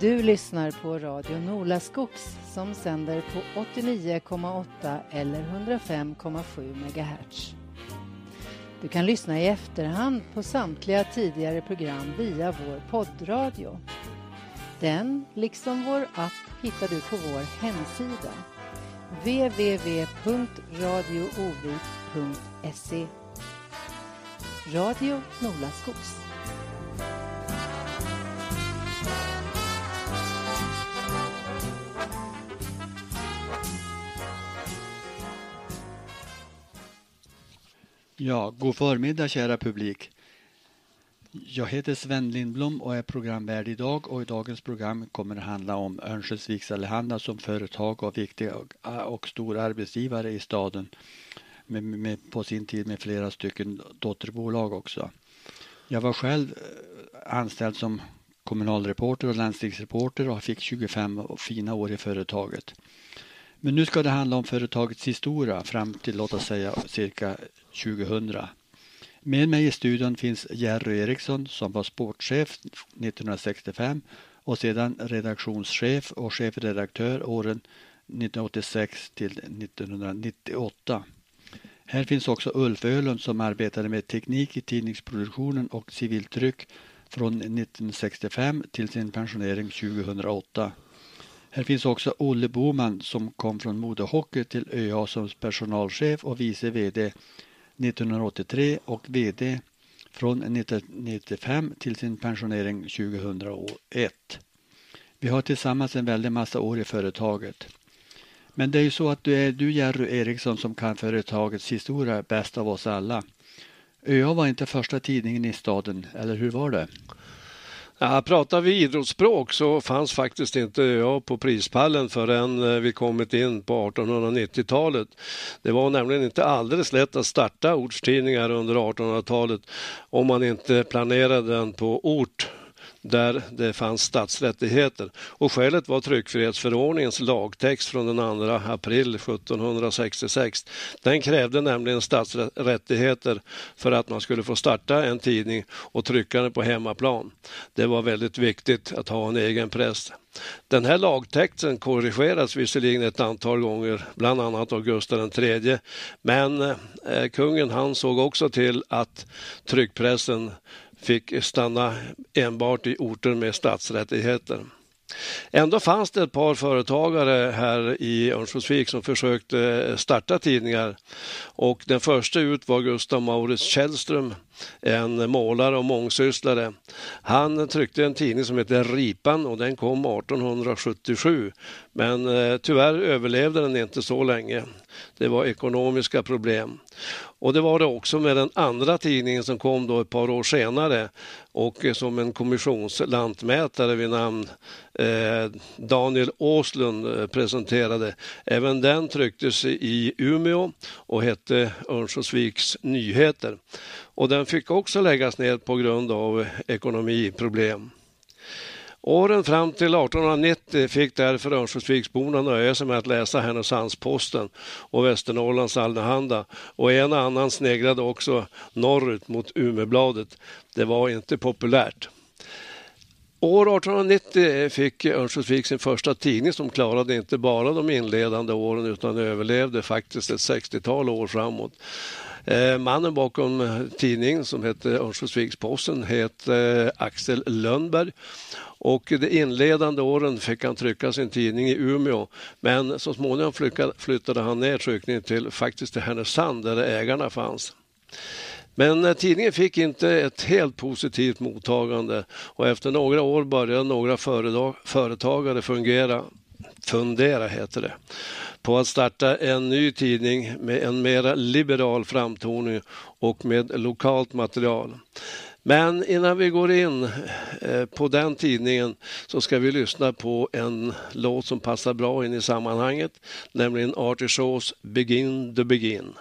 Du lyssnar på Radio Nolaskogs som sänder på 89,8 eller 105,7 MHz. Du kan lyssna i efterhand på samtliga tidigare program via vår poddradio. Den, liksom vår app, hittar du på vår hemsida www.radioovik.se Radio Nolaskogs. Ja, god förmiddag kära publik. Jag heter Sven Lindblom och är programvärd idag och i dagens program kommer det handla om Örnsköldsviks Allehanda som företag och viktig och, ah, och stor arbetsgivare i staden. Med, med, på sin tid med flera stycken dotterbolag också. Jag var själv eh, anställd som kommunalreporter och landstingsreporter och fick 25 fina år i företaget. Men nu ska det handla om företagets historia fram till låt oss säga cirka 2000. Med mig i studion finns Jerry Eriksson som var sportchef 1965 och sedan redaktionschef och chefredaktör åren 1986 till 1998. Här finns också Ulf Ölund som arbetade med teknik i tidningsproduktionen och civiltryck från 1965 till sin pensionering 2008. Här finns också Olle Boman som kom från Modo Hockey till ÖA som personalchef och vice VD 1983 och VD från 1995 till sin pensionering 2001. Vi har tillsammans en väldig massa år i företaget. Men det är ju så att du är du Jerry Eriksson som kan företagets historia bäst av oss alla. ÖA var inte första tidningen i staden, eller hur var det? Ja, pratar vi idrottsspråk så fanns faktiskt inte jag på prispallen förrän eh, vi kommit in på 1890-talet. Det var nämligen inte alldeles lätt att starta ortstidningar under 1800-talet om man inte planerade den på ort där det fanns statsrättigheter. Och skälet var tryckfrihetsförordningens lagtext från den 2 april 1766. Den krävde nämligen statsrättigheter för att man skulle få starta en tidning och trycka den på hemmaplan. Det var väldigt viktigt att ha en egen press. Den här lagtexten korrigerades visserligen ett antal gånger, bland annat av Gustav III, men eh, kungen han såg också till att tryckpressen fick stanna enbart i orter med stadsrättigheter. Ändå fanns det ett par företagare här i Örnsköldsvik som försökte eh, starta tidningar och den första ut var Gustav Maurits Källström, en målare och mångsysslare. Han tryckte en tidning som hette Ripan och den kom 1877 men eh, tyvärr överlevde den inte så länge. Det var ekonomiska problem. Och det var det också med den andra tidningen som kom då ett par år senare och eh, som en kommissionslantmätare vid namn eh, Daniel Åslund eh, presenterade. Även den trycktes i Umeå och hette Örnsköldsviks Nyheter. Och den fick också läggas ner på grund av ekonomiproblem. Åren fram till 1890 fick därför Örnsköldsviksborna nöja sig med att läsa Härnösandsposten och Västernorrlands Allehanda och en och annan sneglade också norrut mot Umebladet. Det var inte populärt. År 1890 fick Örnsköldsvik sin första tidning som klarade inte bara de inledande åren utan överlevde faktiskt ett 60-tal år framåt. Eh, mannen bakom tidningen som hette Örnsköldsviks-Posten, hette eh, Axel Lönnberg och de inledande åren fick han trycka sin tidning i Umeå men så småningom flyttade han ner tryckningen till faktiskt till Härnösand där ägarna fanns. Men eh, tidningen fick inte ett helt positivt mottagande och efter några år började några företagare fungera, fundera heter det, på att starta en ny tidning med en mera liberal framtoning och med lokalt material. Men innan vi går in eh, på den tidningen så ska vi lyssna på en låt som passar bra in i sammanhanget, nämligen Artie Shaws Begin the Begin.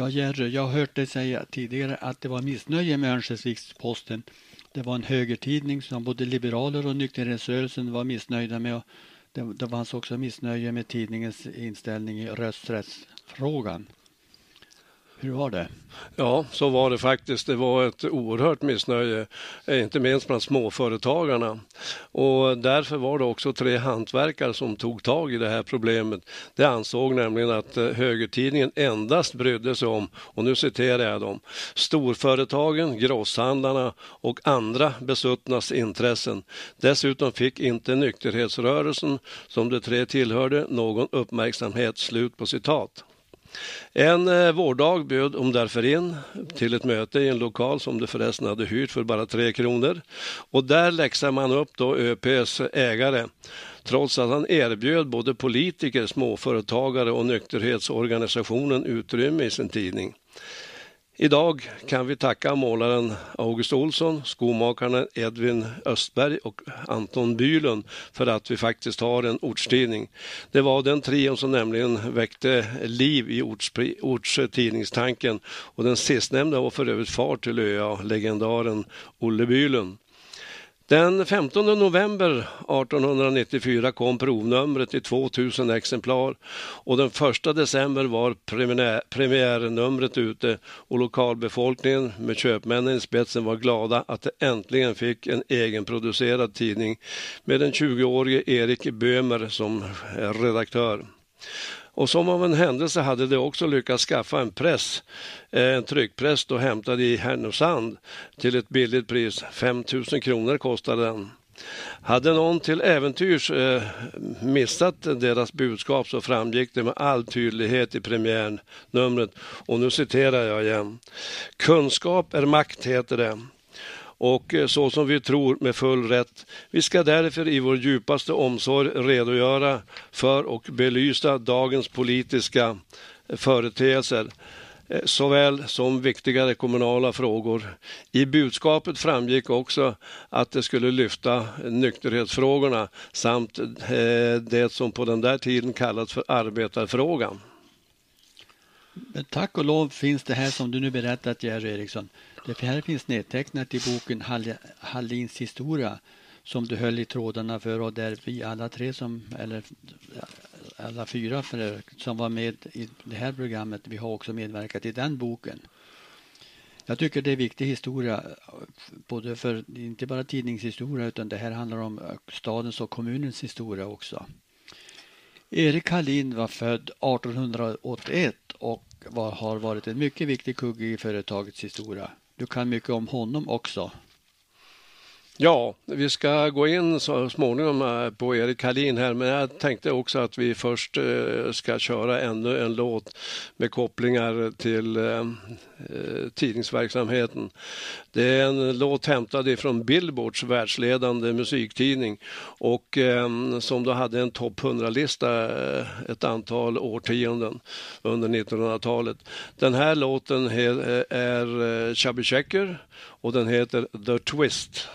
Ja, Jerry, jag har hört dig säga tidigare att det var missnöje med Örnsköldsviks-Posten. Det var en högertidning som både liberaler och nykterhetsrörelsen var missnöjda med. Det, det fanns också missnöje med tidningens inställning i rösträttsfrågan. Hur var det? Ja, så var det faktiskt. Det var ett oerhört missnöje, eh, inte minst bland småföretagarna. Och därför var det också tre hantverkare som tog tag i det här problemet. De ansåg nämligen att eh, högertidningen endast brydde sig om, och nu citerar jag dem, storföretagen, grosshandlarna och andra besuttnas intressen. Dessutom fick inte nykterhetsrörelsen, som de tre tillhörde, någon uppmärksamhet. Slut på citat. En eh, vårdag bjöd de därför in till ett möte i en lokal som de förresten hade hyrt för bara tre kronor. Och där läxade man upp då ÖPs ägare trots att han erbjöd både politiker, småföretagare och nykterhetsorganisationen utrymme i sin tidning. Idag kan vi tacka målaren August Olsson, skomakarna Edvin Östberg och Anton Bylund för att vi faktiskt har en ortstidning. Det var den trion som nämligen väckte liv i ortstidningstanken och den sistnämnda var för övrigt far till ÖA, legendaren Olle Bylund. Den 15 november 1894 kom provnumret i 2000 exemplar och den 1 december var premiär, premiärnumret ute och lokalbefolkningen med köpmännen i spetsen var glada att de äntligen fick en egenproducerad tidning med den 20-årige Erik Böhmer som redaktör. Och som av en händelse hade de också lyckats skaffa en press, eh, en tryckpress då hämtad i Härnösand till ett billigt pris. 5 000 kronor kostade den. Hade någon till äventyrs eh, missat deras budskap så framgick det med all tydlighet i premiärnumret och nu citerar jag igen. Kunskap är makt heter det och eh, så som vi tror med full rätt. Vi ska därför i vår djupaste omsorg redogöra för och belysa dagens politiska eh, företeelser eh, såväl som viktigare kommunala frågor. I budskapet framgick också att det skulle lyfta nykterhetsfrågorna samt det som på den där tiden kallats för arbetarfrågan. Men tack och lov finns det här som du nu berättat Jerry Eriksson det här finns nedtecknat i boken Hallins historia som du höll i trådarna för och där vi alla tre som, eller alla fyra för, er som var med i det här programmet, vi har också medverkat i den boken. Jag tycker det är viktig historia, både för inte bara tidningshistoria utan det här handlar om stadens och kommunens historia också. Erik Hallin var född 1881 och var, har varit en mycket viktig kugge i företagets historia. Du kan mycket om honom också. Ja, vi ska gå in så småningom eh, på Erik Hallin här, men jag tänkte också att vi först eh, ska köra ännu en låt med kopplingar till eh, tidningsverksamheten. Det är en låt hämtad ifrån Billboards världsledande musiktidning och ehm, som då hade en topp 100-lista ett antal årtionden under 1900-talet. Den här låten är Chubby Checker och den heter The Twist.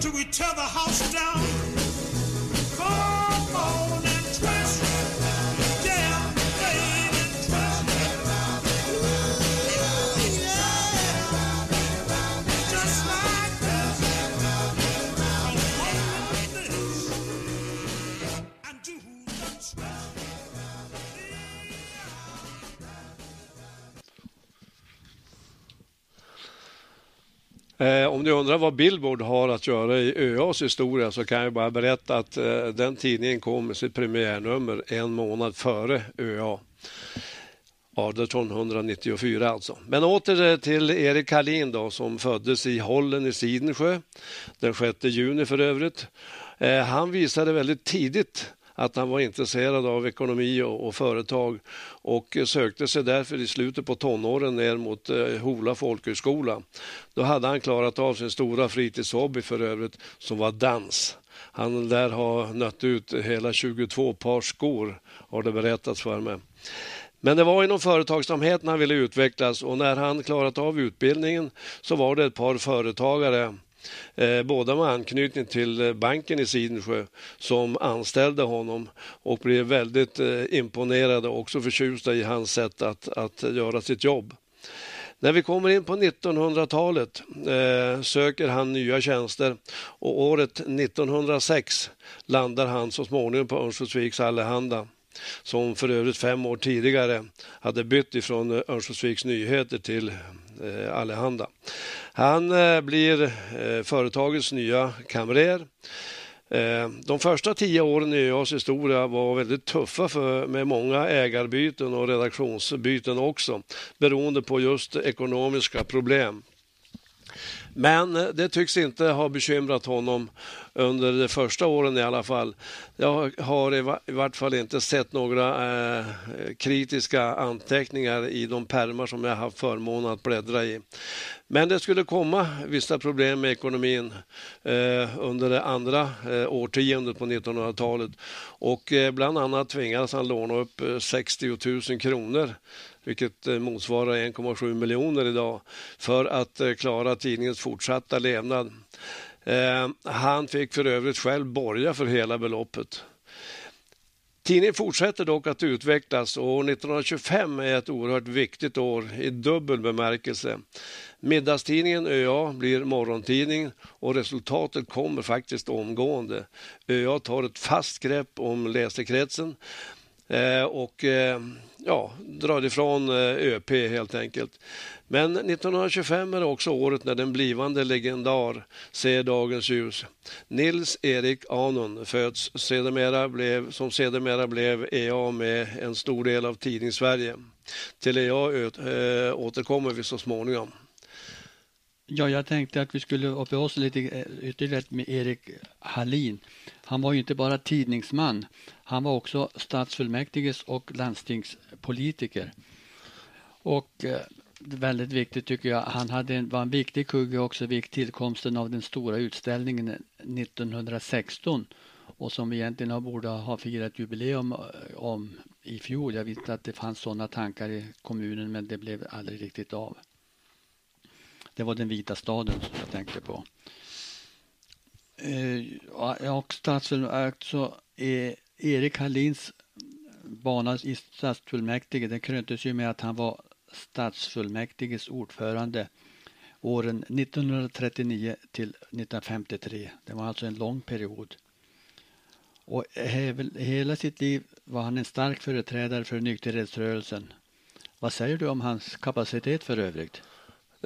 Do we tear the house down. Eh, om ni undrar vad Billboard har att göra i ÖAs historia så kan jag bara berätta att eh, den tidningen kom med sitt premiärnummer en månad före ÖA. 1894 alltså. Men åter eh, till Erik Hallin då som föddes i Hollen i Sidensjö den 6 juni för övrigt. Eh, han visade väldigt tidigt att han var intresserad av ekonomi och, och, företag och sökte sig därför i slutet på tonåren ner mot eh, Hola folkhögskola. Då hade han klarat av sin stora fritidshobby för övrigt som var dans. Han lär ha nött ut hela 22 par skor har det berättats för mig. Men det var inom företagsamheten han ville utvecklas och när han klarat av utbildningen så var det ett par företagare Eh, båda med anknytning till eh, banken i Sidensjö som anställde honom och blev väldigt eh, imponerade och också förtjusta i hans sätt att, att göra sitt jobb. När vi kommer in på 1900-talet eh, söker han nya tjänster och året 1906 landar han så småningom på Örnsköldsviks Allehanda som för övrigt fem år tidigare hade bytt ifrån Örnsköldsviks Nyheter till eh, Allehanda. Han eh, blir eh, företagets nya kamrer. Eh, de första tio åren i ÖAs historia var väldigt tuffa för, med många ägarbyten och redaktionsbyten också beroende på just ekonomiska problem. Men eh, det tycks inte ha bekymrat honom under de första åren i alla fall. Jag har i vart fall inte sett några eh, kritiska anteckningar i de permar som jag haft förmånen att bläddra i. Men det skulle komma vissa problem med ekonomin eh, under det andra eh, årtiondet på 1900-talet och eh, bland annat tvingades han låna upp eh, 60 000 kronor vilket eh, motsvarar 1,7 miljoner idag, för att eh, klara tidningens fortsatta levnad. Eh, han fick för övrigt själv borga för hela beloppet. Tidningen fortsätter dock att utvecklas och 1925 är ett oerhört viktigt år i dubbel bemärkelse. Middagstidningen ÖA blir morgontidning och resultatet kommer faktiskt omgående. ÖA tar ett fast grepp om läsekretsen och ja, drar ifrån eh, ÖP helt enkelt. Men 1925 är också året när den blivande legendar ser dagens ljus. Nils Erik Anon föds sedermera blev, som sedermera blev EA med en stor del av Tidningssverige. Till EA eh, återkommer vi så småningom. Ja, jag tänkte att vi skulle uppehålla oss lite eh, ytterligare med Erik Hallin. Han var ju inte bara tidningsman. Han var också stadsfullmäktiges och landstingspolitiker. Och eh, väldigt viktigt tycker jag, han hade en, var en viktig kugge också vid tillkomsten av den stora utställningen 1916 och som vi egentligen borde ha firat jubileum eh, om i fjol. Jag vet att det fanns sådana tankar i kommunen men det blev aldrig riktigt av. Det var den vita staden som jag tänkte på. Eh, och stadsfullmäktige, alltså, eh, Erik Hallins bana i stadsfullmäktige den kröntes ju med att han var stadsfullmäktiges ordförande åren 1939 till 1953. Det var alltså en lång period. Och hela sitt liv var han en stark företrädare för nykterhetsrörelsen. Vad säger du om hans kapacitet för övrigt?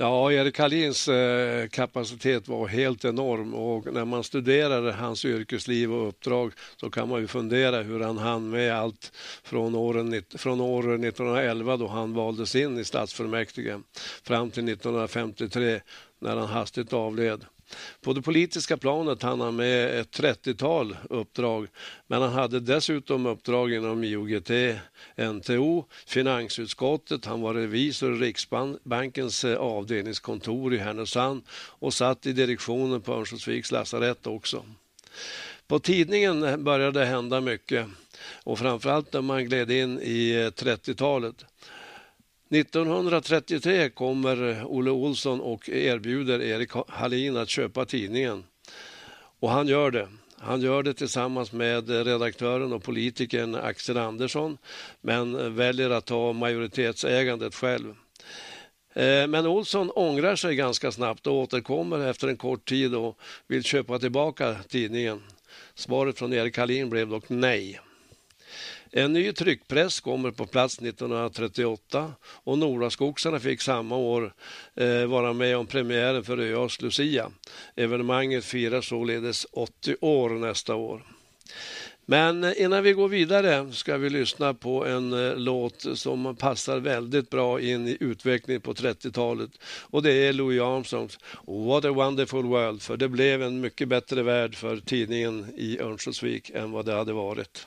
Ja, Erik Hallins eh, kapacitet var helt enorm och när man studerar hans yrkesliv och uppdrag så kan man ju fundera hur han hann med allt från, åren, från år 1911 då han valdes in i stadsfullmäktige fram till 1953 när han hastigt avled. På det politiska planet hann han med ett 30-tal uppdrag men han hade dessutom uppdrag inom IOGT, NTO, finansutskottet, han var revisor i Riksbankens eh, avdelningskontor i Härnösand och satt i direktionen på Örnsköldsviks lasarett också. På tidningen började det hända mycket och framförallt när man gled in i eh, 30-talet. 1933 kommer Olle Olsson och erbjuder Erik Hallin att köpa tidningen. Och han gör det. Han gör det tillsammans med redaktören och politikern Axel Andersson men väljer att ta majoritetsägandet själv. Eh, men Olsson ångrar sig ganska snabbt och återkommer efter en kort tid och vill köpa tillbaka tidningen. Svaret från Erik Hallin blev dock nej. En ny tryckpress kommer på plats 1938 och Noraskogsarna fick samma år eh, vara med om premiären för ÖAs Lucia. Evenemanget firar således 80 år nästa år. Men innan vi går vidare ska vi lyssna på en eh, låt som passar väldigt bra in i utvecklingen på 30-talet. Och det är Louis Armstrongs What a wonderful world. För det blev en mycket bättre värld för tidningen i Örnsköldsvik än vad det hade varit.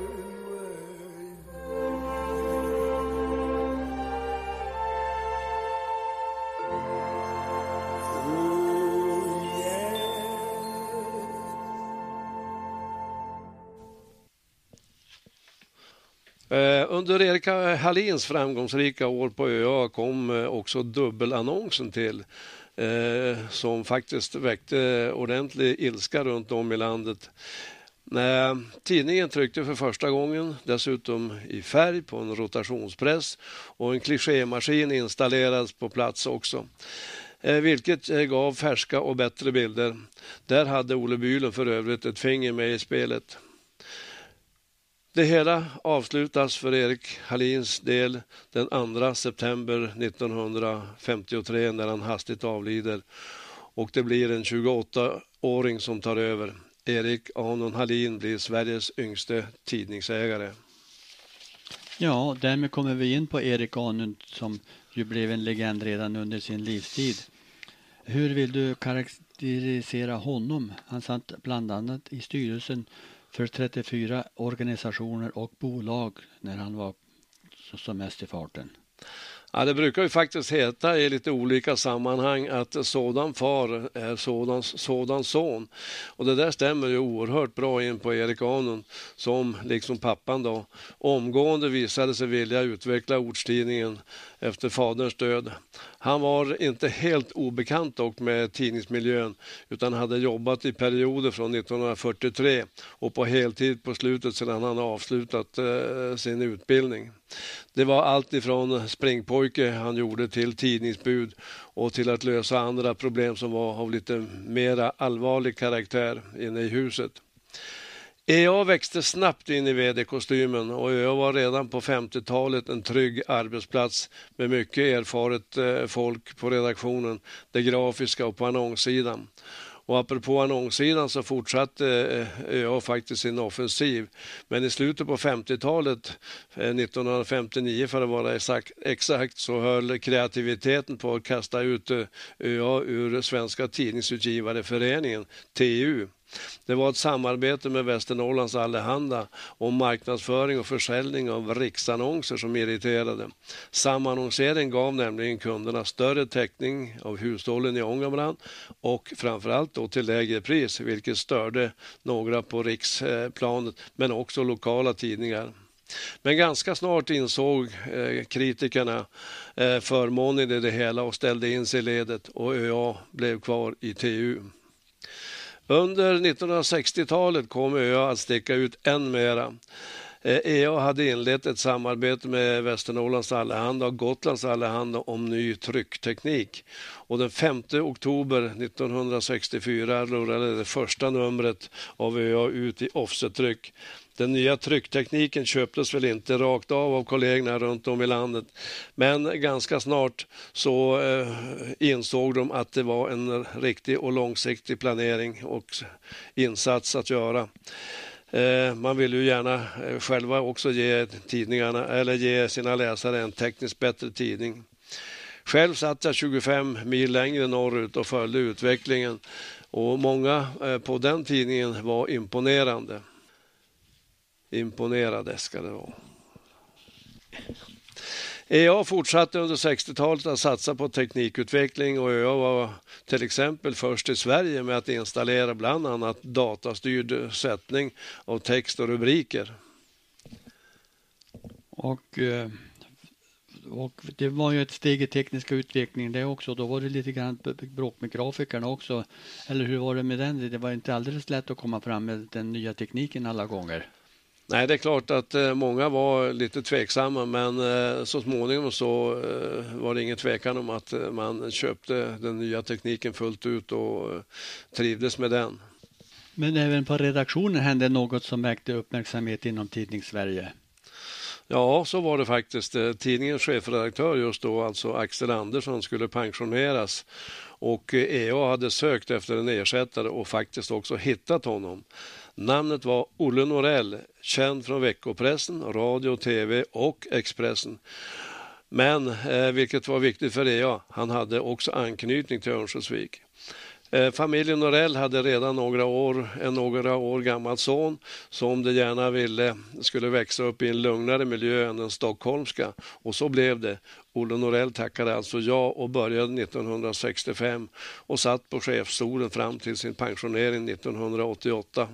Eh, under Erika Hallins framgångsrika år på ÖA kom eh, också dubbelannonsen till eh, som faktiskt väckte ordentlig ilska runt om i landet. Tidningen tryckte för första gången dessutom i färg på en rotationspress och en klichémaskin installerades på plats också vilket gav färska och bättre bilder. Där hade Olle Bylund för övrigt ett finger med i spelet. Det hela avslutas för Erik Hallins del den 2 september 1953 när han hastigt avlider och det blir en 28-åring som tar över. Erik Anon Hallin blir Sveriges yngste tidningsägare. Ja, därmed kommer vi in på Erik Anon som ju blev en legend redan under sin livstid. Hur vill du karaktärisera honom? Han satt bland annat i styrelsen för 34 organisationer och bolag när han var som mest i farten. Ja, det brukar ju faktiskt heta i lite olika sammanhang att sådan far är sådan, sådan son. Och det där stämmer ju oerhört bra in på Erik Anon som, liksom pappan då, omgående visade sig vilja utveckla ortstidningen efter faderns död. Han var inte helt obekant dock med tidningsmiljön utan hade jobbat i perioder från 1943 och på heltid på slutet sedan han avslutat eh, sin utbildning. Det var allt ifrån springpojke han gjorde till tidningsbud och till att lösa andra problem som var av lite mera allvarlig karaktär inne i huset. Jag växte snabbt in i vd-kostymen och ÖA var redan på 50-talet en trygg arbetsplats med mycket erfaret eh, folk på redaktionen, det grafiska och på annonssidan. Och apropå annonssidan så fortsatte eh, jag ÖA faktiskt sin offensiv. Men i slutet på 50-talet, 1959 eh, för att vara exakt, så höll kreativiteten på att kasta ut ÖA ur Svenska Tidningsutgivareföreningen, TU. Det var ett samarbete med Västernorrlands Allehanda om marknadsföring och försäljning av riksannonser som irriterade. Samannonsering gav nämligen kunderna större täckning av hushållen i Ångermanland och framförallt då till lägre pris, vilket störde några på riksplanet men också lokala tidningar. Men ganska snart insåg eh, kritikerna eh, förmånen i det hela och ställde in sig i ledet och ÖA blev kvar i TU. Under 1960-talet kom ÖA att sticka ut än mera. Eh, EA hade inlett ett samarbete med Västernorrlands Allehanda och Gotlands Allehanda om ny tryckteknik. Och den 5 oktober 1964 rullade det första numret av ÖA ut i offsettryck. Den nya trycktekniken köptes väl inte rakt av av kollegorna runt om i landet. Men ganska snart så eh, insåg de att det var en riktig och långsiktig planering och insats att göra. Eh, man vill ju gärna eh, själva också ge tidningarna eller ge sina läsare en tekniskt bättre tidning. Själv satt jag 25 mil längre norrut och följde utvecklingen och många eh, på den tidningen var imponerande. Imponerade ska det vara. EA fortsatte under 60-talet att satsa på teknikutveckling och ÖA var till exempel först i Sverige med att installera bland annat datastyrd sättning av text och rubriker. Och, eh, och det var ju ett steg i tekniska utvecklingen det också. Då var det lite grann bråk med grafikerna också. Eller hur var det med den? Det var inte alldeles lätt att komma fram med den nya tekniken alla gånger. Nej, det är klart att eh, många var lite tveksamma men eh, så småningom så eh, var det ingen tvekan om att man köpte den nya tekniken fullt ut och trivdes med den. Men även på redaktionen hände något som väckte uppmärksamhet inom Tidningssverige? Ja, så var det faktiskt. Tidningens chefredaktör just då, alltså Axel Andersson, skulle pensioneras och EA hade sökt efter en ersättare och faktiskt också hittat honom. Namnet var Olle Norell, känd från veckopressen, radio, tv och Expressen. Men, eh, vilket var viktigt för EA, han hade också anknytning till Örnsköldsvik. Eh, familjen Norell hade redan några år, en några år gammal son som de gärna ville skulle växa upp i en lugnare miljö än den stockholmska. Och så blev det. Olle Norell tackade alltså ja och började 1965 och satt på chefsstolen fram till sin pensionering 1988.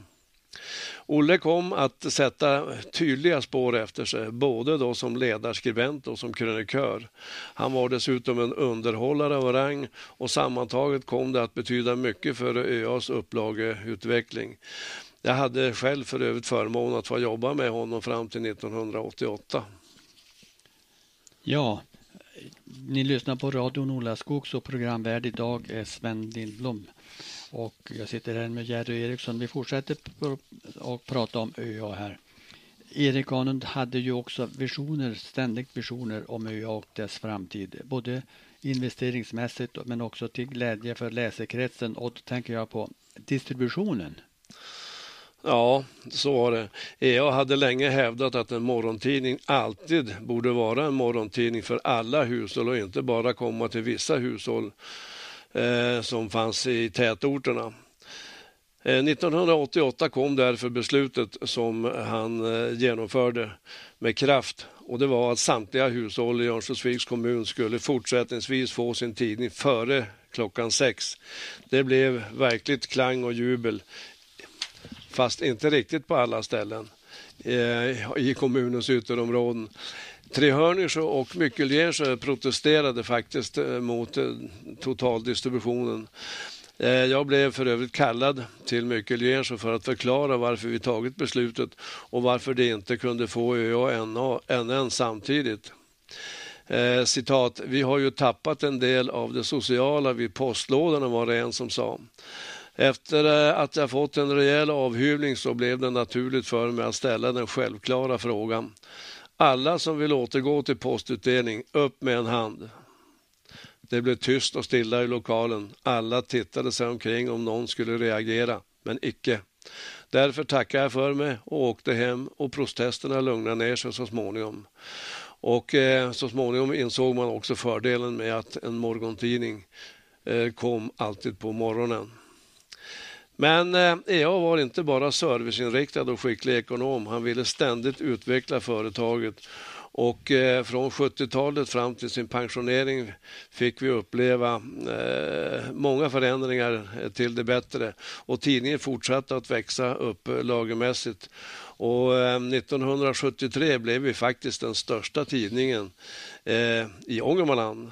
Olle kom att sätta tydliga spår efter sig, både då som ledarskribent och som krönikör. Han var dessutom en underhållare av rang och sammantaget kom det att betyda mycket för ÖAs upplageutveckling. Jag hade själv för övrigt förmånen att få jobba med honom fram till 1988. Ja, ni lyssnar på Radio Nolaskogs och programvärd idag är Sven Lindblom. Och jag sitter här med Jerry Eriksson. Vi fortsätter att prata om ÖA här. Erik Anund hade ju också visioner, ständigt visioner om ÖA och dess framtid. Både investeringsmässigt men också till glädje för läsekretsen och då tänker jag på distributionen. Ja, så var det. ÖA hade länge hävdat att en morgontidning alltid borde vara en morgontidning för alla hushåll och inte bara komma till vissa hushåll Eh, som fanns i tätorterna. Eh, 1988 kom därför beslutet som han eh, genomförde med kraft och det var att samtliga hushåll i Örnsköldsviks kommun skulle fortsättningsvis få sin tidning före klockan sex. Det blev verkligt klang och jubel, fast inte riktigt på alla ställen i kommunens ytterområden. Trehörningsjö och Myckeljensjö protesterade faktiskt eh, mot eh, totaldistributionen. Eh, jag blev för övrigt kallad till Myckeljensjö för att förklara varför vi tagit beslutet och varför det inte kunde få ÖA och NN samtidigt. Eh, citat, vi har ju tappat en del av det sociala vid postlådorna var det en som sa. Efter att jag fått en rejäl avhyvling så blev det naturligt för mig att ställa den självklara frågan. Alla som vill återgå till postutdelning, upp med en hand. Det blev tyst och stilla i lokalen. Alla tittade sig omkring om någon skulle reagera, men icke. Därför tackade jag för mig och åkte hem och protesterna lugnade ner sig så småningom. Och eh, så småningom insåg man också fördelen med att en morgontidning eh, kom alltid på morgonen. Men eh, EA var inte bara serviceinriktad och skicklig ekonom. Han ville ständigt utveckla företaget och eh, från 70-talet fram till sin pensionering fick vi uppleva eh, många förändringar eh, till det bättre och tidningen fortsatte att växa upp eh, lagermässigt. Och eh, 1973 blev vi faktiskt den största tidningen i Ångermanland.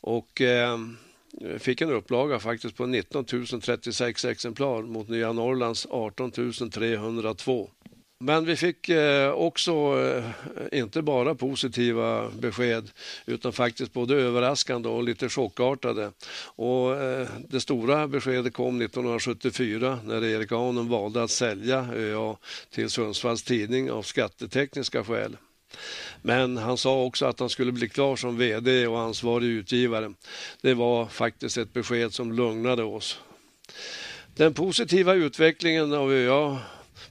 Och fick en upplaga faktiskt på 19 036 exemplar mot Nya Norrlands 18 302. Men vi fick eh, också eh, inte bara positiva besked utan faktiskt både överraskande och lite chockartade. Och eh, det stora beskedet kom 1974 när Erik Ahnen valde att sälja ÖA till Sundsvalls Tidning av skattetekniska skäl. Men han sa också att han skulle bli klar som VD och ansvarig utgivare. Det var faktiskt ett besked som lugnade oss. Den positiva utvecklingen av ÖA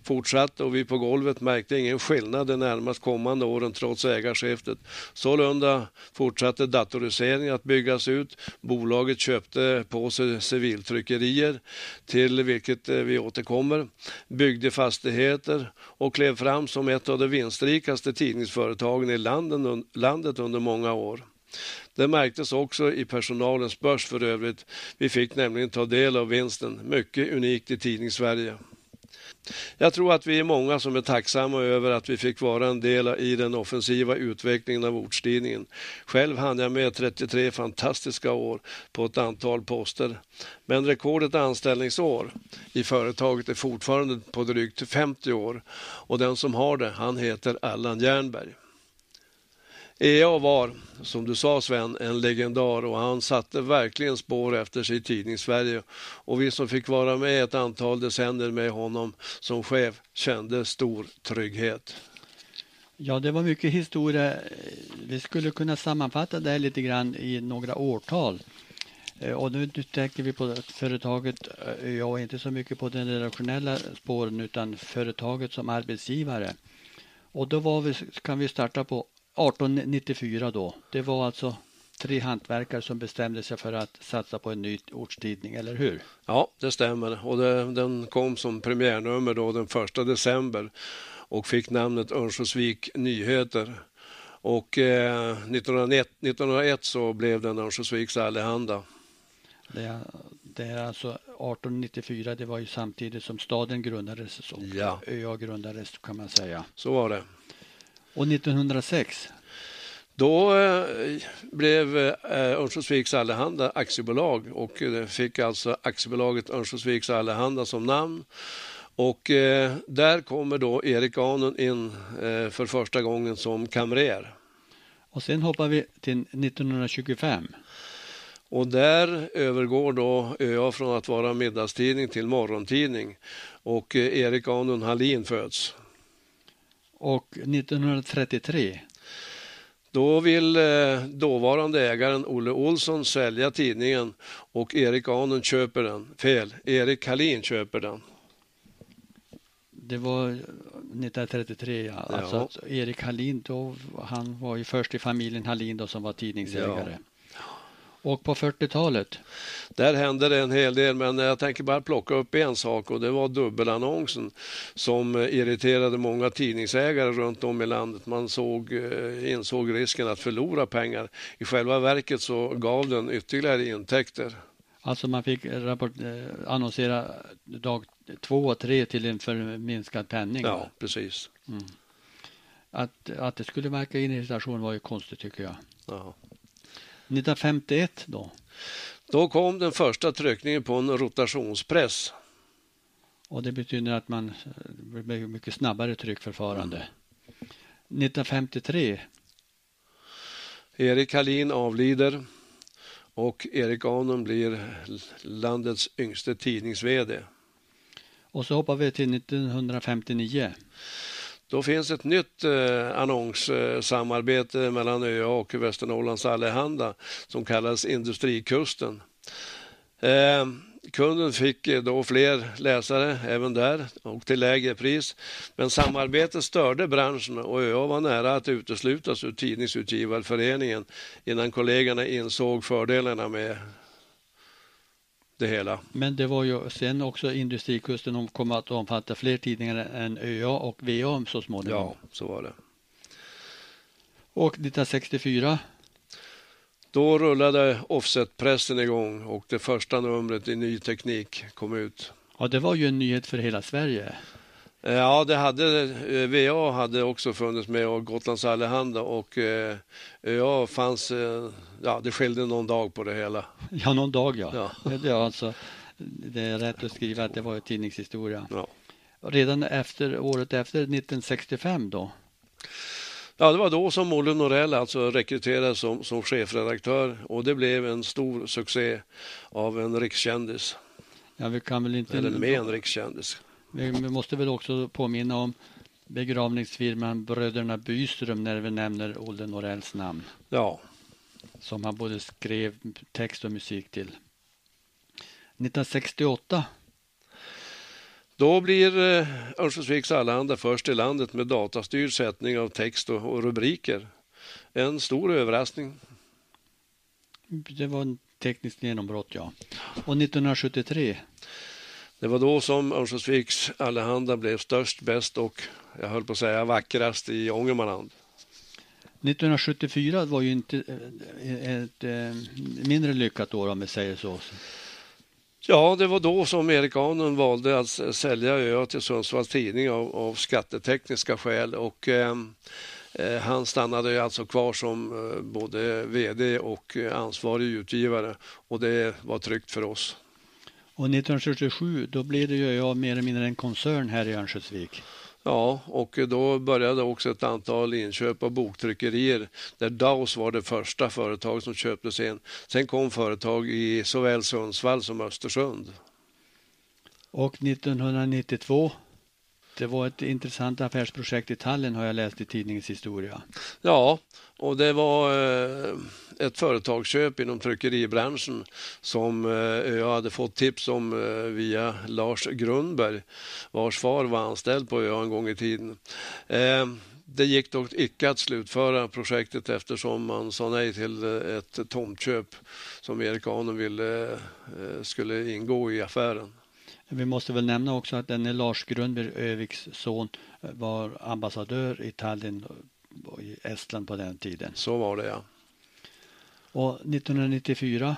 fortsatte och vi på golvet märkte ingen skillnad de närmast kommande åren trots ägarskiftet. Sålunda fortsatte datoriseringen att byggas ut. Bolaget köpte på sig civiltryckerier till vilket eh, vi återkommer, byggde fastigheter och klev fram som ett av de vinstrikaste tidningsföretagen i landet under många år. Det märktes också i personalens börs för övrigt. Vi fick nämligen ta del av vinsten, mycket unikt i Tidningssverige. Jag tror att vi är många som är tacksamma över att vi fick vara en del i den offensiva utvecklingen av ortstidningen. Själv hann jag med 33 fantastiska år på ett antal poster. Men rekordet anställningsår i företaget är fortfarande på drygt 50 år och den som har det, han heter Allan Jernberg. EA var, som du sa Sven, en legendar och han satte verkligen spår efter sig i tidningssverige. Och vi som fick vara med ett antal decennier med honom som chef kände stor trygghet. Ja, det var mycket historia. Vi skulle kunna sammanfatta det här lite grann i några årtal. Eh, och nu, nu tänker vi på företaget, eh, ja inte så mycket på den redaktionella spåren utan företaget som arbetsgivare. Och då var vi, kan vi starta på 1894 då. Det var alltså tre hantverkare som bestämde sig för att satsa på en ny ortstidning, eller hur? Ja, det stämmer. Och det, den kom som premiärnummer då den 1 december och fick namnet Örnsköldsvik Nyheter. Och eh, 1901, 1901 så blev den Örnsköldsviks Allehanda. Det, det är alltså 1894, det var ju samtidigt som staden grundades och ja. ÖA grundades kan man säga. Så var det. Och 1906? Då eh, blev eh, Örnsköldsviks Allehanda aktiebolag och eh, fick alltså aktiebolaget Örnsköldsviks Allehanda som namn. Och där kommer då Erik Anen in för första gången som kamrer. Och sen hoppar vi till 1925. Och där övergår då ÖA från att vara middagstidning till morgontidning och Erik Anen Hallin föds. Och 1933 då vill eh, dåvarande ägaren Olle Olsson sälja tidningen och Erik Anen köper den. Fel, Erik Hallin köper den. Det var 1933 ja. Alltså, ja. Erik Hallin då, han var ju först i familjen Hallin då som var tidningsägare. Ja. Och på 40-talet? Där hände det en hel del, men jag tänker bara plocka upp en sak och det var dubbelannonsen som irriterade många tidningsägare runt om i landet. Man såg, eh, insåg risken att förlora pengar. I själva verket så gav den ytterligare intäkter. Alltså man fick rapport, eh, annonsera dag två och tre till en förminskad penning? Ja, precis. Mm. Att, att det skulle verka irritation var ju konstigt tycker jag. Ja. 1951 då? Då kom den första tryckningen på en rotationspress. Och det betyder att man blir mycket snabbare tryckförfarande. Mm. 1953? Erik Hallin avlider och Erik Anon blir landets yngste tidnings-VD. Och så hoppar vi till 1959. Då finns ett nytt eh, annonssamarbete mellan ÖA och Västernorrlands Allehanda som kallas Industrikusten. Eh, kunden fick då fler läsare även där och till lägre pris. Men samarbetet störde branschen och ÖA var nära att uteslutas ur Tidningsutgivarföreningen innan kollegorna insåg fördelarna med det hela. Men det var ju sen också Industrikusten kom att omfatta fler tidningar än ÖA och VA så småningom. Ja, så var det. Och 1964? Då rullade offsetpressen igång och det första numret i Ny Teknik kom ut. Ja, det var ju en nyhet för hela Sverige. Ja, det hade, eh, VA hade också funnits med och Gotlands Allehanda och eh, ÖA fanns, eh, ja det skilde någon dag på det hela. Ja, någon dag ja. Ja. Det, är alltså, det är rätt att skriva att det var tidningshistoria. Ja. Redan efter året efter 1965 då? Ja, det var då som Olle Norell alltså rekryterades som, som chefredaktör och det blev en stor succé av en rikskändis. Ja, vi kan väl inte... Eller med en rikskändis. Vi måste väl också påminna om begravningsfirman Bröderna Byström när vi nämner Olle Norells namn. Ja. Som han både skrev text och musik till. 1968. Då blir eh, Örnsköldsviks Allehanda först i landet med datastyrd sättning av text och, och rubriker. En stor överraskning. Det var en tekniskt genombrott, ja. Och 1973. Det var då som Örnsköldsviks Allehanda blev störst, bäst och jag höll på att säga vackrast i Ångermanland. 1974 var ju inte eh, ett, ett mindre lyckat år om vi säger så. Ja, det var då som Erik Ahnund valde att sälja ÖA till Sundsvalls Tidning av, av skattetekniska skäl och eh, han stannade alltså kvar som eh, både vd och ansvarig utgivare och det var tryggt för oss. Och 1977 då blev det ju ÖA mer eller mindre en koncern här i Örnsköldsvik. Ja, och då började också ett antal inköp av boktryckerier där Daus var det första företag som köptes in. Sen kom företag i såväl Sundsvall som Östersund. Och 1992 det var ett intressant affärsprojekt i Tallinn har jag läst i tidningens historia. Ja, och det var eh, ett företagsköp inom tryckeribranschen som eh, jag hade fått tips om eh, via Lars Grundberg vars far var anställd på ÖA en gång i tiden. Det gick dock icke att slutföra projektet eftersom man sa nej till ett tomtköp som Erik Ahnen ville skulle ingå i affären. Vi måste väl nämna också att denne Lars Grundberg, Öviks son, var ambassadör i Tallinn i Estland på den tiden. Så var det ja. Och 1994?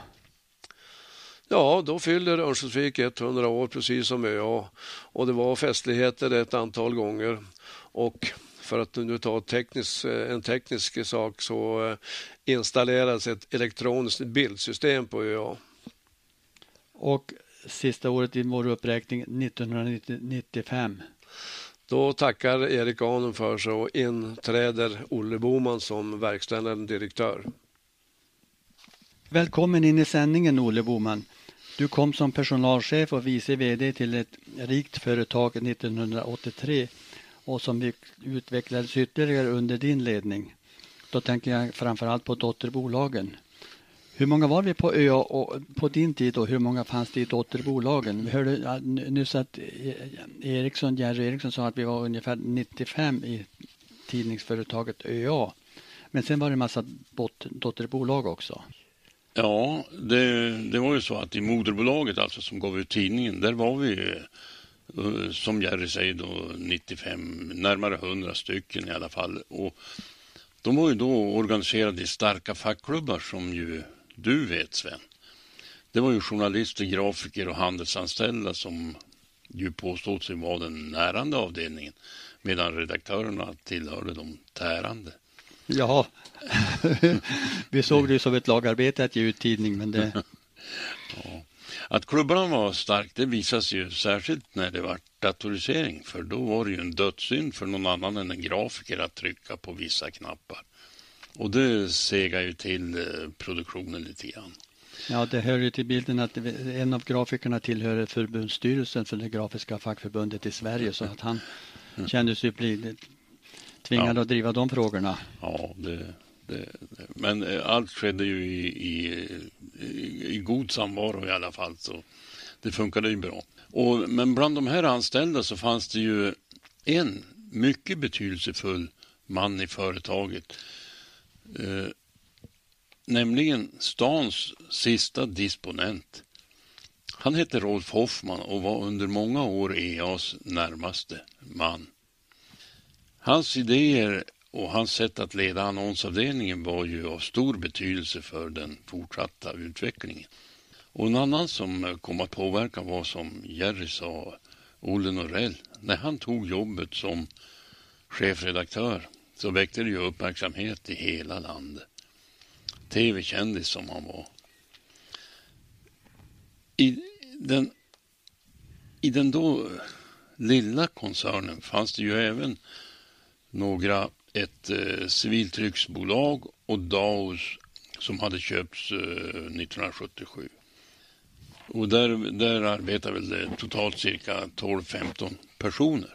Ja, då fyller Örnsköldsvik 100 år precis som ÖA och det var festligheter ett antal gånger och för att nu ta teknisk, en teknisk sak så eh, installerades ett elektroniskt bildsystem på ÖA. Och sista året i vår uppräkning 1995. Då tackar Erik Ahnum för sig och inträder Olle Boman som verkställande direktör. Välkommen in i sändningen Olle Boman. Du kom som personalchef och vice VD till ett rikt företag 1983 och som utvecklades ytterligare under din ledning. Då tänker jag framförallt på dotterbolagen. Hur många var vi på ÖA och på din tid och hur många fanns det i dotterbolagen? Vi hörde nyss att e-, Eriksson, Jerry Eriksson sa att vi var ungefär 95 i tidningsföretaget ÖA. Men sen var det en massa dotterbolag också. Ja, det, det var ju så att i moderbolaget alltså som gav ut tidningen, där var vi ju, eh, som Jerry säger då 95, närmare 100 stycken i alla fall. Och de var ju då organiserade i starka fackklubbar som ju du vet Sven. Det var ju journalister, grafiker och handelsanställda som ju påstod sig vara den närande avdelningen medan redaktörerna tillhörde de tärande. Ja, vi såg det som ett lagarbete att ge ut tidning men det... ja. Att klubbarna var starkt det visas ju särskilt när det var datorisering för då var det ju en dödssynd för någon annan än en grafiker att trycka på vissa knappar. Och det segar ju till eh, produktionen lite grann. Ja, det hör ju till bilden att en av grafikerna tillhör förbundsstyrelsen för det grafiska fackförbundet i Sverige så att han kände sig tvingad ja. att driva de frågorna. Ja, det, det, men eh, allt skedde ju i, i, i, god samvaro i alla fall så det funkade ju bra. Och, men bland de här anställda så fanns det ju en mycket betydelsefull man i företaget Eh, nämligen stans sista disponent. Han hette Rolf Hoffman och var under många år EAs närmaste man. Hans idéer och hans sätt att leda annonsavdelningen var ju av stor betydelse för den fortsatta utvecklingen. Och en annan som kom att påverka var som Jerry sa, Olle Norell. När han tog jobbet som chefredaktör så väckte det ju uppmärksamhet i hela landet. Tv-kändis som han var. I den, I den då lilla koncernen fanns det ju även några, ett eh, civiltrycksbolag och Daos som hade köpts eh, 1977. Och där, där arbetar väl det totalt cirka 12-15 personer.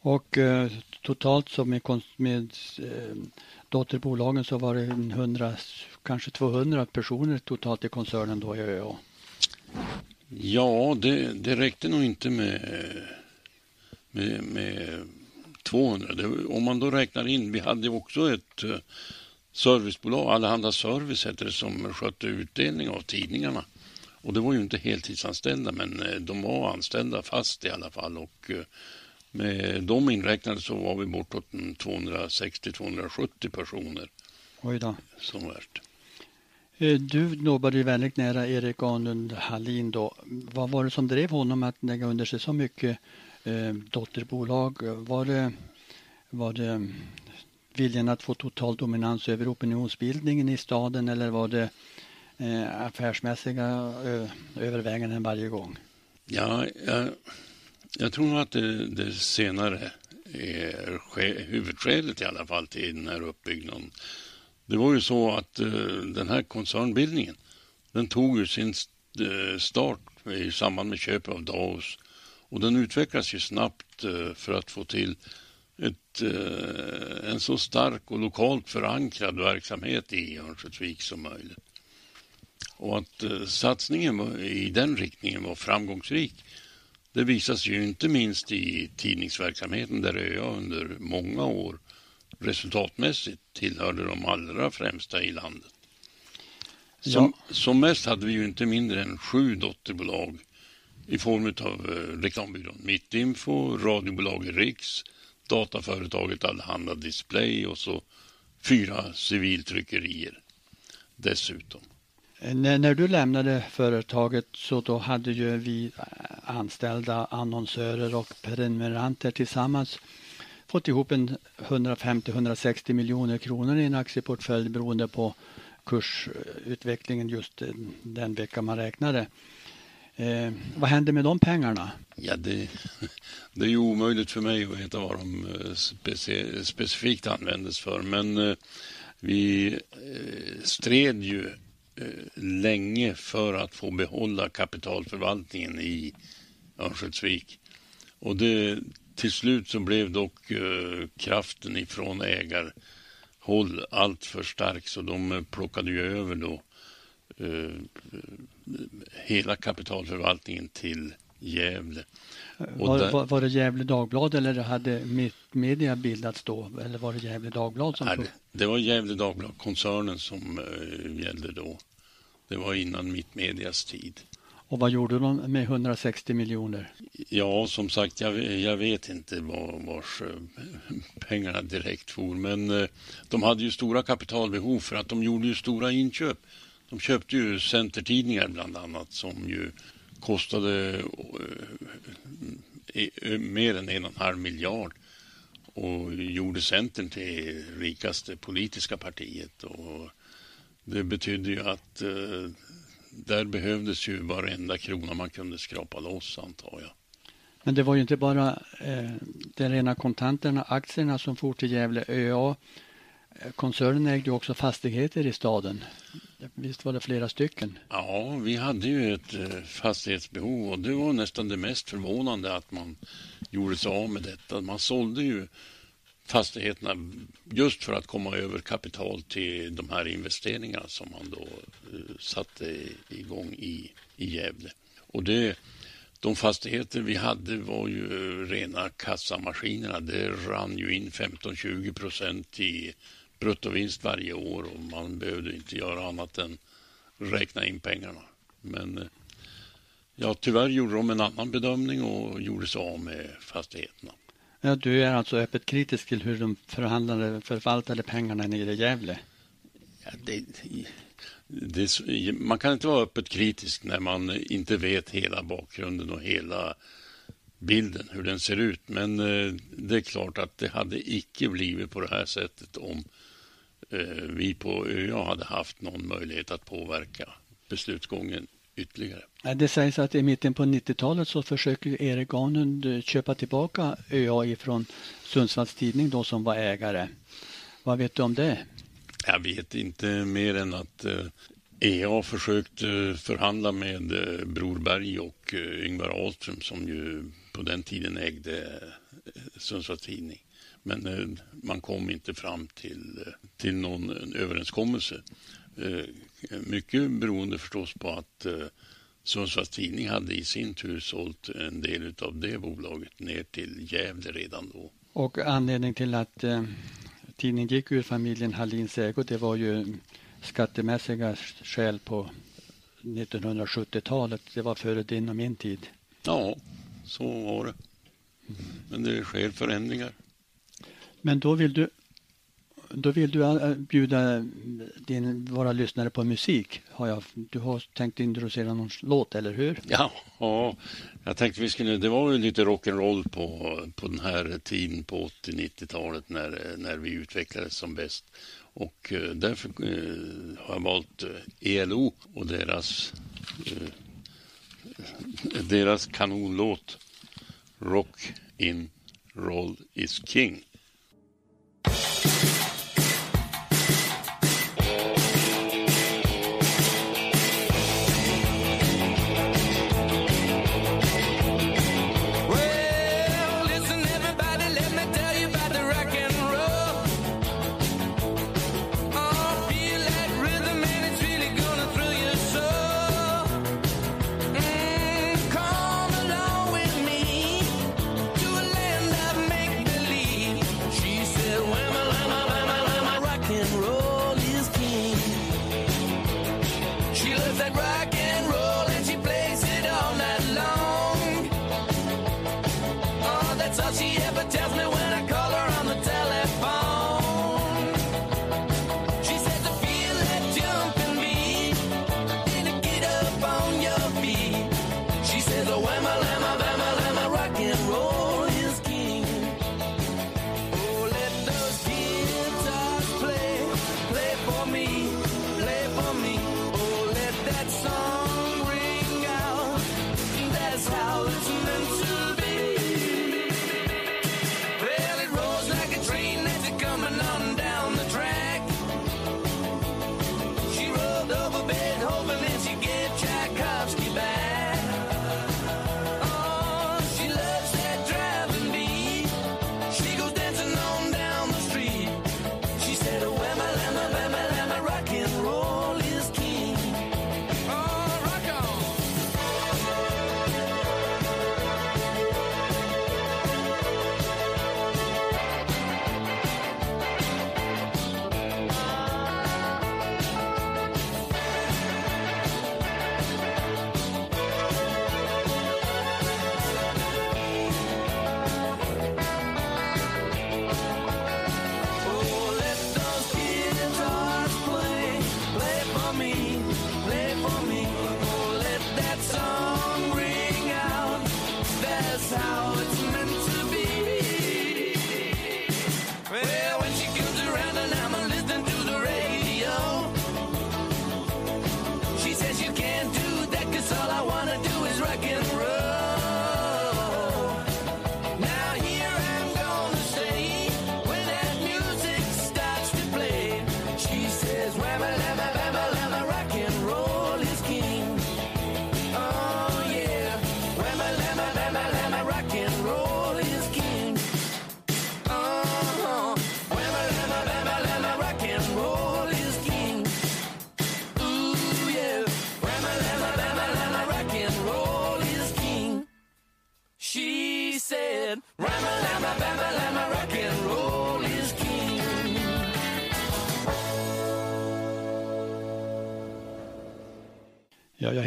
Och eh, totalt så med, med eh, dotterbolagen så var det 100, kanske 200 personer totalt i koncernen då i ÖA. Ja, det, det räckte nog inte med, med, med 200. Det, om man då räknar in, vi hade också ett uh, servicebolag, Allehanda Service hette det, som skötte utdelning av tidningarna. Och det var ju inte heltidsanställda, men uh, de var anställda fast i alla fall. Och uh, med de inräknade så var vi bortåt 260-270 personer. Oj då. Som värst. Du jobbade ju väldigt nära Erik Arnlund Hallin då. Vad var det som drev honom att lägga under sig så mycket eh, dotterbolag? Var det, var det viljan att få total dominans över opinionsbildningen i staden eller var det eh, affärsmässiga ö, överväganden varje gång? Ja, jag, jag tror nog att det, det senare är huvudskälet i alla fall till den här uppbyggnaden. Det var ju så att eh, den här koncernbildningen, den tog ju sin eh, start i samband med köpet av Daos och den utvecklas ju snabbt uh, för att få till ett, en så stark och lokalt förankrad verksamhet i Örnsköldsvik som möjligt. Och att satsningen i den riktningen var framgångsrik det visas ju inte minst i tidningsverksamheten där ÖA under många år resultatmässigt tillhörde de allra främsta i landet. Som, ja. som mest hade vi ju inte mindre än sju dotterbolag i form av eh, reklambyrån Mittinfo, radiobolaget Riks, dataföretaget Allehanda Display och så fyra civiltryckerier dessutom. Eh, när, när, du lämnade företaget så då hade ju vi eh, anställda annonsörer och prenumeranter tillsammans fått ihop en 150-160 miljoner kronor i en aktieportfölj beroende på kursutvecklingen just den vecka man räknade. Eh, vad hände med de pengarna? Ja, det, det är ju omöjligt för mig att veta vad de eh, speci specifikt användes för. Men eh, vi eh, stred ju eh, länge för att få behålla kapitalförvaltningen i Örnsköldsvik. Och det, till slut så blev dock eh, kraften ifrån ägarhåll allt för stark så de eh, plockade ju över då eh, hela kapitalförvaltningen till Gävle. Var, där, var, var, det Gävle Dagblad eller hade Mittmedia bildats då? Eller var det Gävle Dagblad som... Nej, det, det var Gävle Dagblad, koncernen som eh, gällde då. Det var innan Mittmedias tid. Och vad gjorde de med 160 miljoner? Ja, som sagt, jag, jag vet inte var, vars eh, pengarna direkt for. Men eh, de hade ju stora kapitalbehov för att de gjorde ju stora inköp. De köpte ju Centertidningar bland annat som ju kostade eh, eh, eh, mer än en och en halv miljard och gjorde Centern till rikaste politiska partiet. Och det betydde ju att där behövdes ju varenda krona man kunde skrapa loss antar jag. Men det var ju inte bara eh, de rena kontanterna, aktierna som for till Gävle ÖA. Koncernen ägde också fastigheter i staden. Visst var det flera stycken? Ja, vi hade ju ett eh, fastighetsbehov och det var nästan det mest förvånande att man gjorde sig av med detta. Man sålde ju fastigheterna just för att komma över kapital till de här investeringarna som man då eh, satte igång i, i Gävle. Och det, de fastigheter vi hade var ju eh, rena kassamaskinerna. Det rann ju in 15-20 procent i bruttovinst varje år och man behövde inte göra annat än räkna in pengarna. Men uh, Ja, tyvärr gjorde de en annan bedömning och gjorde sig av med fastigheterna. Ja, du är alltså öppet kritisk till hur de förhandlade, förvaltade pengarna nere i Gävle? Ja, det, det, man kan inte vara öppet kritisk när man inte vet hela bakgrunden och hela bilden, hur den ser ut. Men eh, det är klart att det hade icke blivit på det här sättet om eh, vi på ÖA hade haft någon möjlighet att påverka beslutsgången ytterligare. Det sägs att i mitten på 90-talet så försöker Erik Ganund eh, köpa tillbaka ÖA ifrån Sundsvalls Tidning då som var ägare. Vad vet du om det? Jag vet inte mer än att EA försökte förhandla med Brorberg och Yngvar Ahlström som ju på den tiden ägde Sundsvalls Tidning. Men man kom inte fram till, till någon överenskommelse. Mycket beroende förstås på att Sundsvalls Tidning hade i sin tur sålt en del av det bolaget ner till Gävle redan då. Och anledning till att eh, tidningen gick ur familjen Hallins ägo det var ju skattemässiga skäl på 1970-talet. Det var före din och min tid. Ja, så var det. Men det sker förändringar. Men då vill du då vill du eh, bjuda din, våra lyssnare på musik. Har jag, du har tänkt introducera någon låt, eller hur? Ja, ja jag tänkte vi skulle, det var ju lite rock'n'roll på, på den här tiden på 80-90-talet när, när vi utvecklades som bäst. Och eh, därför eh, har jag valt ELO och deras, deras kanonlåt Rock in Roll is King.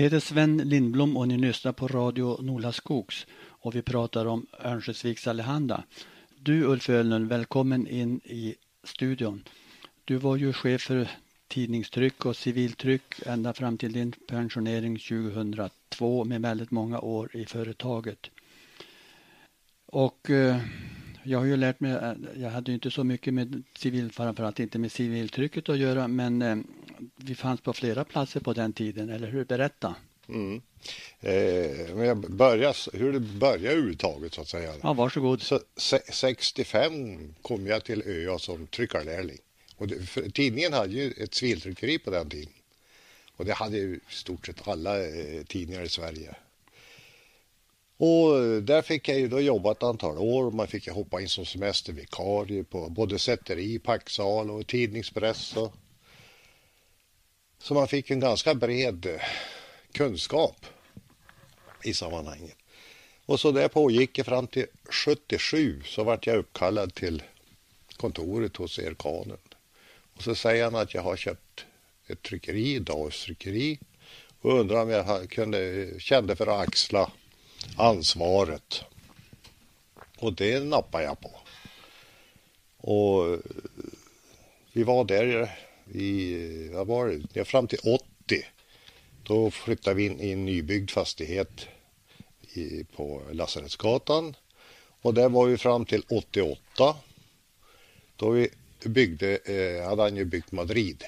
Heter Sven Lindblom och ni lyssnar på Radio Nola Skogs och vi pratar om Örnsköldsviks Allehanda. Du Ulf Ölund, välkommen in i studion. Du var ju chef för tidningstryck och civiltryck ända fram till din pensionering 2002 med väldigt många år i företaget. Och eh, jag har ju lärt mig, eh, jag hade ju inte så mycket med civil, framförallt inte med civiltrycket att göra, men eh, vi fanns på flera platser på den tiden, eller hur? Berätta. Mm. Eh, men jag börjar, hur det började överhuvudtaget så att säga. Ja, varsågod. Så, 65 kom jag till ÖA som tryckarlärling. Och det, tidningen hade ju ett civiltryckeri på den tiden. Och det hade ju stort sett alla eh, tidningar i Sverige. Och där fick jag ju då jobba ett antal år. Man fick hoppa in som semestervikarie på både sätteri, packsal och tidningspress. Och... Så man fick en ganska bred kunskap i sammanhanget. Och så det pågick fram till 77 så vart jag uppkallad till kontoret hos Erkanen. Och så säger han att jag har köpt ett tryckeri, Daus tryckeri och undrar om jag kunde, kände för att axla ansvaret. Och det nappade jag på. Och vi var där i, vad var det, ja, fram till 80. Då flyttade vi in i en nybyggd fastighet i, på Lasarettsgatan. Och där var vi fram till 88. Då vi byggde, eh, hade han ju byggt Madrid.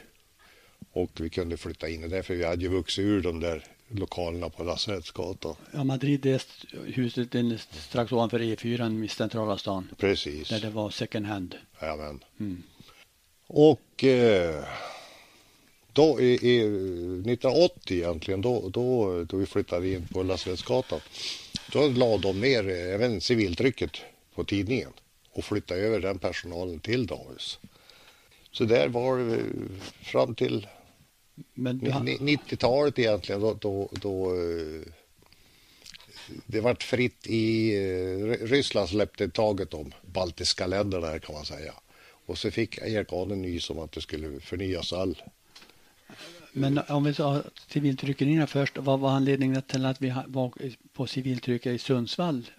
Och vi kunde flytta in där för vi hade ju vuxit ur de där lokalerna på Lasarettsgatan. Ja, Madrid är huset strax ovanför E4 i centrala stan. Precis. Där det var second hand. Jajamän. Mm. Och eh, då i, i 1980 egentligen, då, då, då vi flyttade in på Lasarettsgatan, då lade de ner även civiltrycket på tidningen och flyttade över den personalen till Davus. Så där var det fram till men 90-talet egentligen då, då, då eh, det vart fritt i eh, Ryssland släppte taget om baltiska länderna kan man säga. Och så fick Erik en nys om att det skulle förnyas all. Men om vi tar civiltryckerierna först, vad var anledningen till att vi var på civiltryckare i Sundsvall?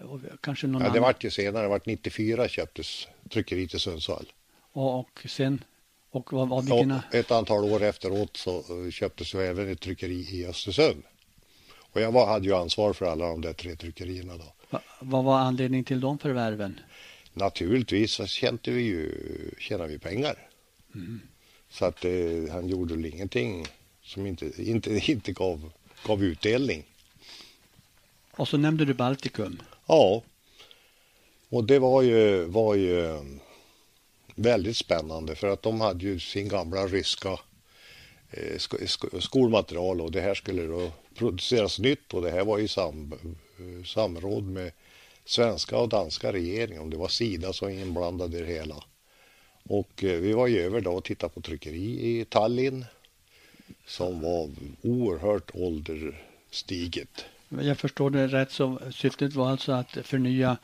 Kanske någon ja, det vart ju senare, det vart 94 köptes tryckeriet i Sundsvall. Och, och sen och vad, vad vilken... Ett antal år efteråt så eh, köptes ju även ett tryckeri i Östersund. Och jag var, hade ju ansvar för alla de där tre tryckerierna då. Va, vad var anledningen till de förvärven? Naturligtvis så tjänade vi ju tjänade vi pengar. Mm. Så att eh, han gjorde väl ingenting som inte, inte, inte gav, gav utdelning. Och så nämnde du Baltikum. Ja. Och det var ju, var ju väldigt spännande för att de hade ju sin gamla ryska eh, skolmaterial och det här skulle då produceras nytt och det här var i sam, eh, samråd med svenska och danska regeringen om det var Sida som inblandade i det hela. Och eh, vi var ju över då och tittade på tryckeri i Tallinn som var oerhört ålderstiget. Jag förstår det rätt så syftet var alltså att förnya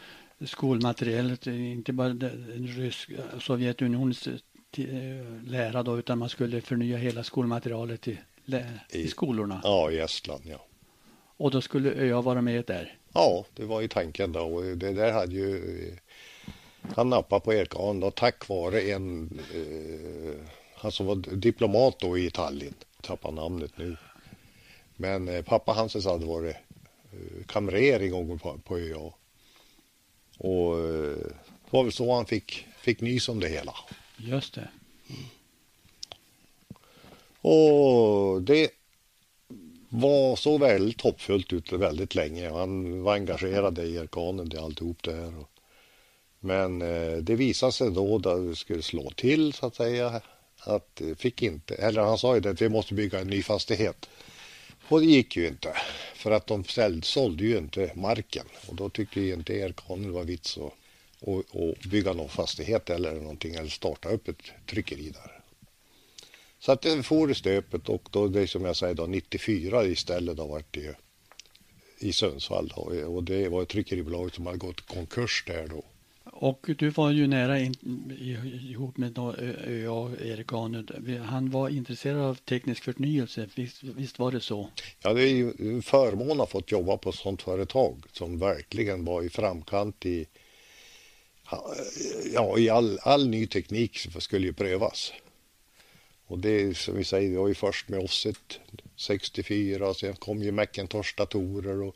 skolmaterialet, inte bara den ryska, Sovjetunionens eh, lära då, utan man skulle förnya hela skolmaterialet i, i, skolorna. Ja, i Estland, ja. Och då skulle ÖA vara med där? Ja, det var ju tanken då. Och det där hade ju han nappade på Erkan då tack vare en, eh, han som var diplomat då i Tallinn, tappar namnet nu. Men eh, pappa Hanses hade varit eh, kamrer en gång på, på ÖA. Och eh, det var väl så han fick, fick nys om det hela. Just det. Och det var så väldigt hoppfullt ut väldigt länge. Han var engagerad i Erkanen, det alltihop det här. Men eh, det visade sig då, då det skulle slå till så att säga, att det fick inte, eller han sa ju det, att vi måste bygga en ny fastighet. Och det gick ju inte. För att de sålde ju inte marken. Och då tyckte ju inte Erkanen det var vits att och, och bygga någon fastighet eller någonting eller starta upp ett tryckeri där. Så att det for i stöpet och då det som jag säger då 94 istället då vart det i Sundsvall då, och det var ett tryckeribolag som hade gått konkurs där då. Och du var ju nära in, ihop med ÖA och Erik Arnud. Han var intresserad av teknisk förnyelse, visst, visst, var det så? Ja, det är ju en förmån att fått jobba på ett sådant företag som verkligen var i framkant i, ja, i all, all ny teknik som skulle ju prövas. Och det som vi säger, vi var ju först med Offset 64 och sen kom ju Macintosh-datorer och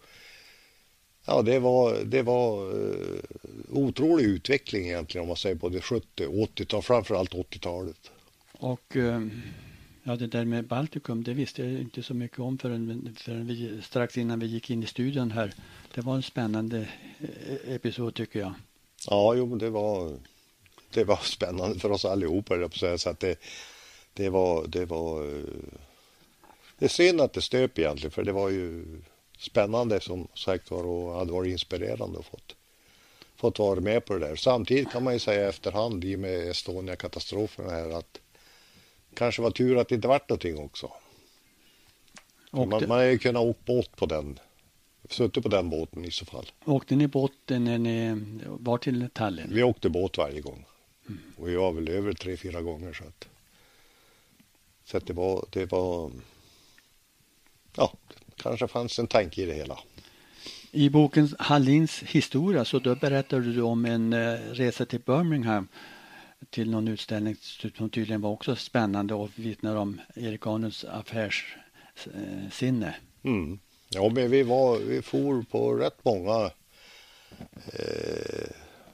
Ja, det var, det var uh, otrolig utveckling egentligen om man säger både 70 och 80 och framförallt 80-talet. Och uh, ja, det där med Baltikum, det visste jag inte så mycket om förrän, förrän vi, strax innan vi gick in i studion här. Det var en spännande eh, episod tycker jag. Ja, jo, det var, det var spännande för oss allihopa, jag på. Så att det, det var, det var, det är synd att det stöp egentligen, för det var ju spännande som sagt var och hade varit inspirerande och fått, fått vara med på det där. Samtidigt kan man ju säga efterhand i och med Estonia-katastrofen här att kanske var tur att det inte vart någonting också. Man, man hade ju kunnat åka båt på den, suttit på den båten i så fall. Åkte ni båt när ni var till Tallinn? Vi åkte båt varje gång. Mm. Och vi var väl över tre, fyra gånger så att, så att det var, det var, ja, kanske fanns en tanke i det hela. I boken Hallins historia så då berättade du om en uh, resa till Birmingham till någon utställning som tydligen var också spännande och vittnar om Erik Arnulds affärssinne. Mm. Ja, men vi, var, vi for på rätt många eh,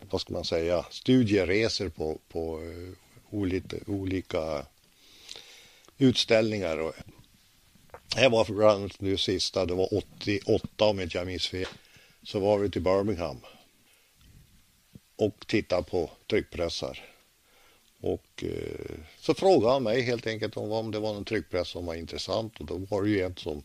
vad ska man säga, studieresor på, på uh, olika, olika utställningar. Och här var bland annat nu sista, det var 88 om inte jag minns fel. Så var vi till Birmingham och tittade på tryckpressar. Och eh, så frågade han mig helt enkelt om, om det var någon tryckpress som var intressant och då var det ju en som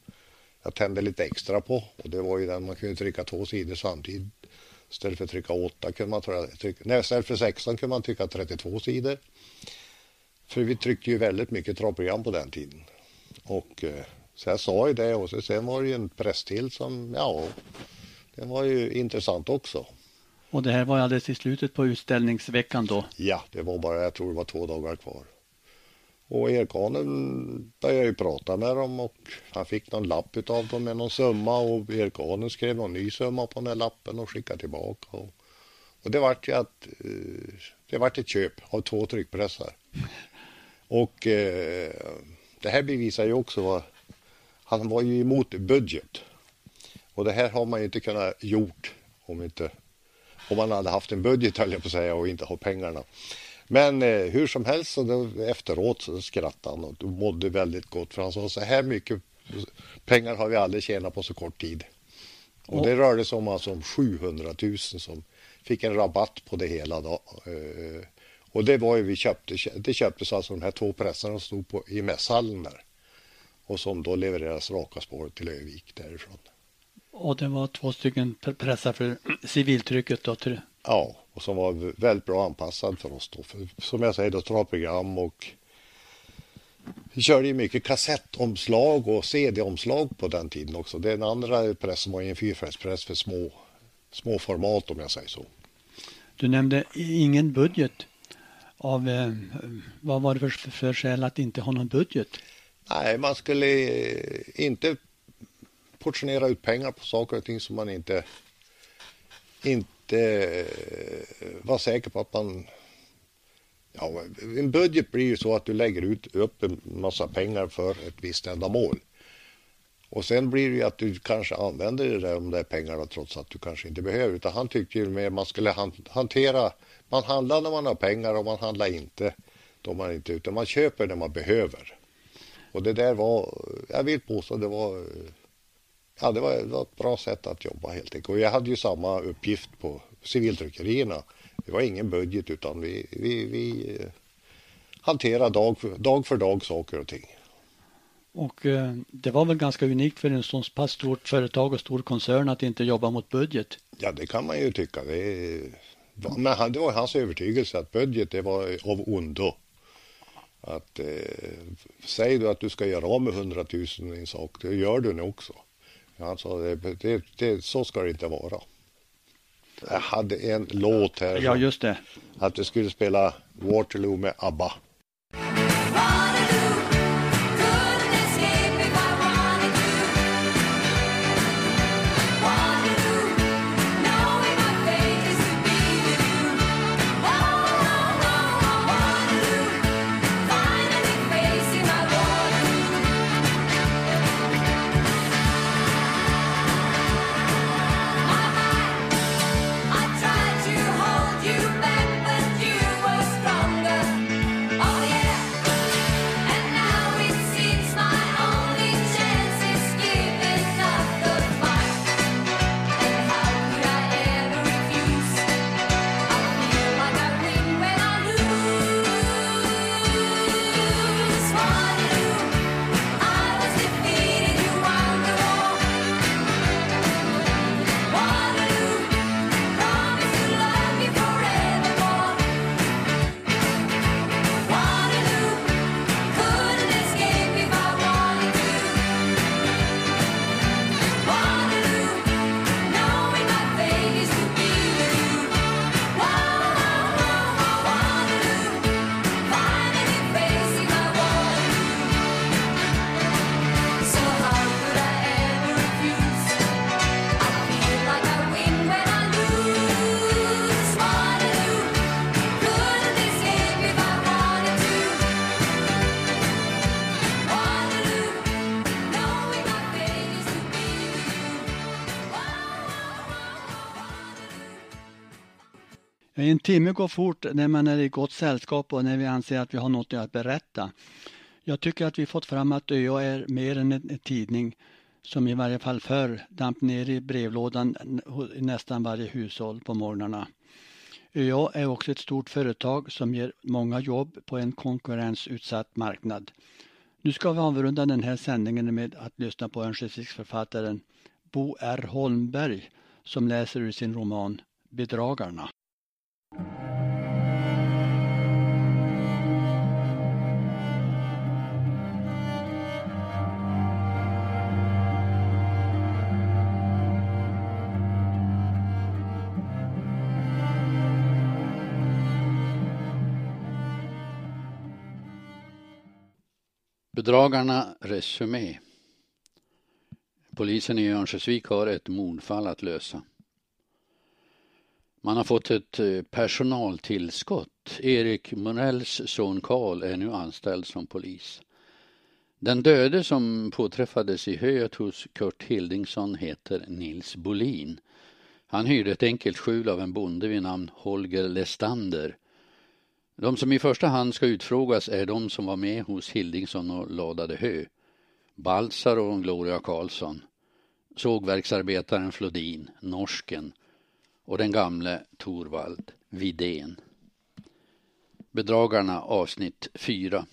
jag tände lite extra på och det var ju den man kunde trycka två sidor samtidigt. Istället för att trycka åtta kunde man trycka, nej, istället för 16 kunde man trycka 32 sidor. För vi tryckte ju väldigt mycket travprogram på den tiden. Och eh, så jag sa ju det och så, sen var det ju en press till som, ja, den var ju intressant också. Och det här var alldeles i slutet på utställningsveckan då? Ja, det var bara, jag tror det var två dagar kvar. Och Erkanen började ju prata med dem och han fick någon lapp utav dem med någon summa och Erkanen skrev någon ny summa på den här lappen och skickade tillbaka. Och, och det vart ju att, eh, det vart ett köp av två tryckpressar. Och eh, det här bevisar ju också vad han var ju emot budget. Och det här har man ju inte kunnat gjort om inte om man hade haft en budget höll jag på att säga och inte ha pengarna. Men eh, hur som helst så då, efteråt så skrattade han och mådde väldigt gott för han sa så här mycket pengar har vi aldrig tjänat på så kort tid. Och det rörde sig om alltså om 700 000 som fick en rabatt på det hela då. Eh, och det var ju vi köpte, det köptes alltså de här två pressarna som stod på, i mässhallen där och som då levereras raka spår till Övik därifrån. Och det var två stycken pressar för civiltrycket då? Till... Ja, och som var väldigt bra anpassad för oss då. För, som jag säger då travprogram och vi körde ju mycket kassettomslag och CD-omslag på den tiden också. Den andra pressen var en fyrfärgspress för små, små format om jag säger så. Du nämnde ingen budget. Av, eh, vad var det för, för skäl att inte ha någon budget? Nej, man skulle eh, inte portionera ut pengar på saker och ting som man inte, inte eh, var säker på att man... Ja, en budget blir ju så att du lägger ut upp en massa pengar för ett visst ändamål. Och sen blir det ju att du kanske använder det där, de där pengarna trots att du kanske inte behöver. Utan han tyckte ju mer man skulle hantera, man handlar när man har pengar och man handlar inte då man inte, utan man köper när man behöver. Och det där var, jag vill påstå det var, ja det var, det var ett bra sätt att jobba helt enkelt. Och jag hade ju samma uppgift på civiltryckerierna. Det var ingen budget utan vi, vi, vi hanterade dag för, dag för dag saker och ting. Och eh, det var väl ganska unikt för en så pass stort företag och stor koncern att inte jobba mot budget? Ja, det kan man ju tycka. Det, men han, det var hans övertygelse att budget det var av ondo. Att eh, säg du att du ska göra av med 100 000 i en sak, det gör du nu också. Han sa det, det, det, så ska det inte vara. Jag hade en låt här. Ja, just det. Att vi skulle spela Waterloo med ABBA. En timme går fort när man är i gott sällskap och när vi anser att vi har något att berätta. Jag tycker att vi fått fram att ÖA är mer än en tidning som i varje fall förr damp ner i brevlådan i nästan varje hushåll på morgnarna. ÖA är också ett stort företag som ger många jobb på en konkurrensutsatt marknad. Nu ska vi avrunda den här sändningen med att lyssna på Örnsköldsviksförfattaren Bo R Holmberg som läser ur sin roman Bedragarna. Bedragarna Resumé Polisen i Örnsköldsvik har ett mordfall att lösa. Man har fått ett eh, personaltillskott. Erik Morells son Karl är nu anställd som polis. Den döde som påträffades i höet hos Kurt Hildingsson heter Nils Bolin. Han hyrde ett enkelt skjul av en bonde vid namn Holger Lestander. De som i första hand ska utfrågas är de som var med hos Hildingsson och ladade hö. Balsar och Gloria Karlsson, sågverksarbetaren Flodin, norsken och den gamle Torvald Vidén. Bedragarna avsnitt 4.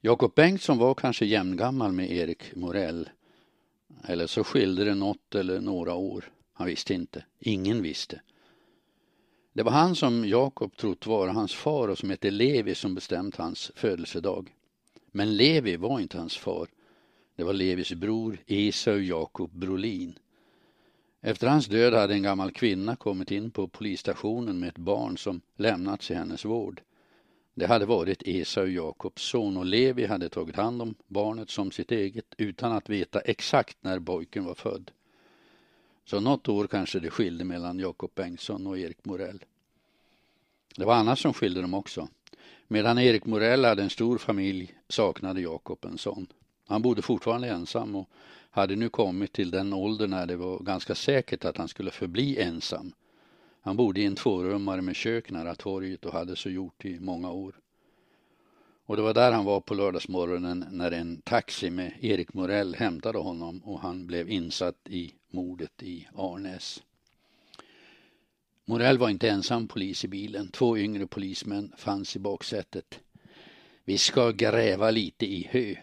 Jakob Bengtsson var kanske jämngammal med Erik Morell. Eller så skilde det något eller några år. Han visste inte. Ingen visste. Det var han som Jakob trott vara hans far och som hette Levi som bestämt hans födelsedag. Men Levi var inte hans far. Det var Levis bror Esau Jakob Brolin. Efter hans död hade en gammal kvinna kommit in på polisstationen med ett barn som lämnats i hennes vård. Det hade varit Esau Jakobs son och Levi hade tagit hand om barnet som sitt eget utan att veta exakt när pojken var född. Så något år kanske det skilde mellan Jakob Bengtsson och Erik Morell. Det var annat som skilde dem också. Medan Erik Morell hade en stor familj saknade Jakob en son. Han bodde fortfarande ensam och hade nu kommit till den ålder när det var ganska säkert att han skulle förbli ensam. Han bodde i en tvårummare med kök nära torget och hade så gjort i många år. Och det var där han var på lördagsmorgonen när en taxi med Erik Morell hämtade honom och han blev insatt i mordet i Arnäs. Morell var inte ensam polis i bilen. Två yngre polismän fanns i baksätet. Vi ska gräva lite i hö,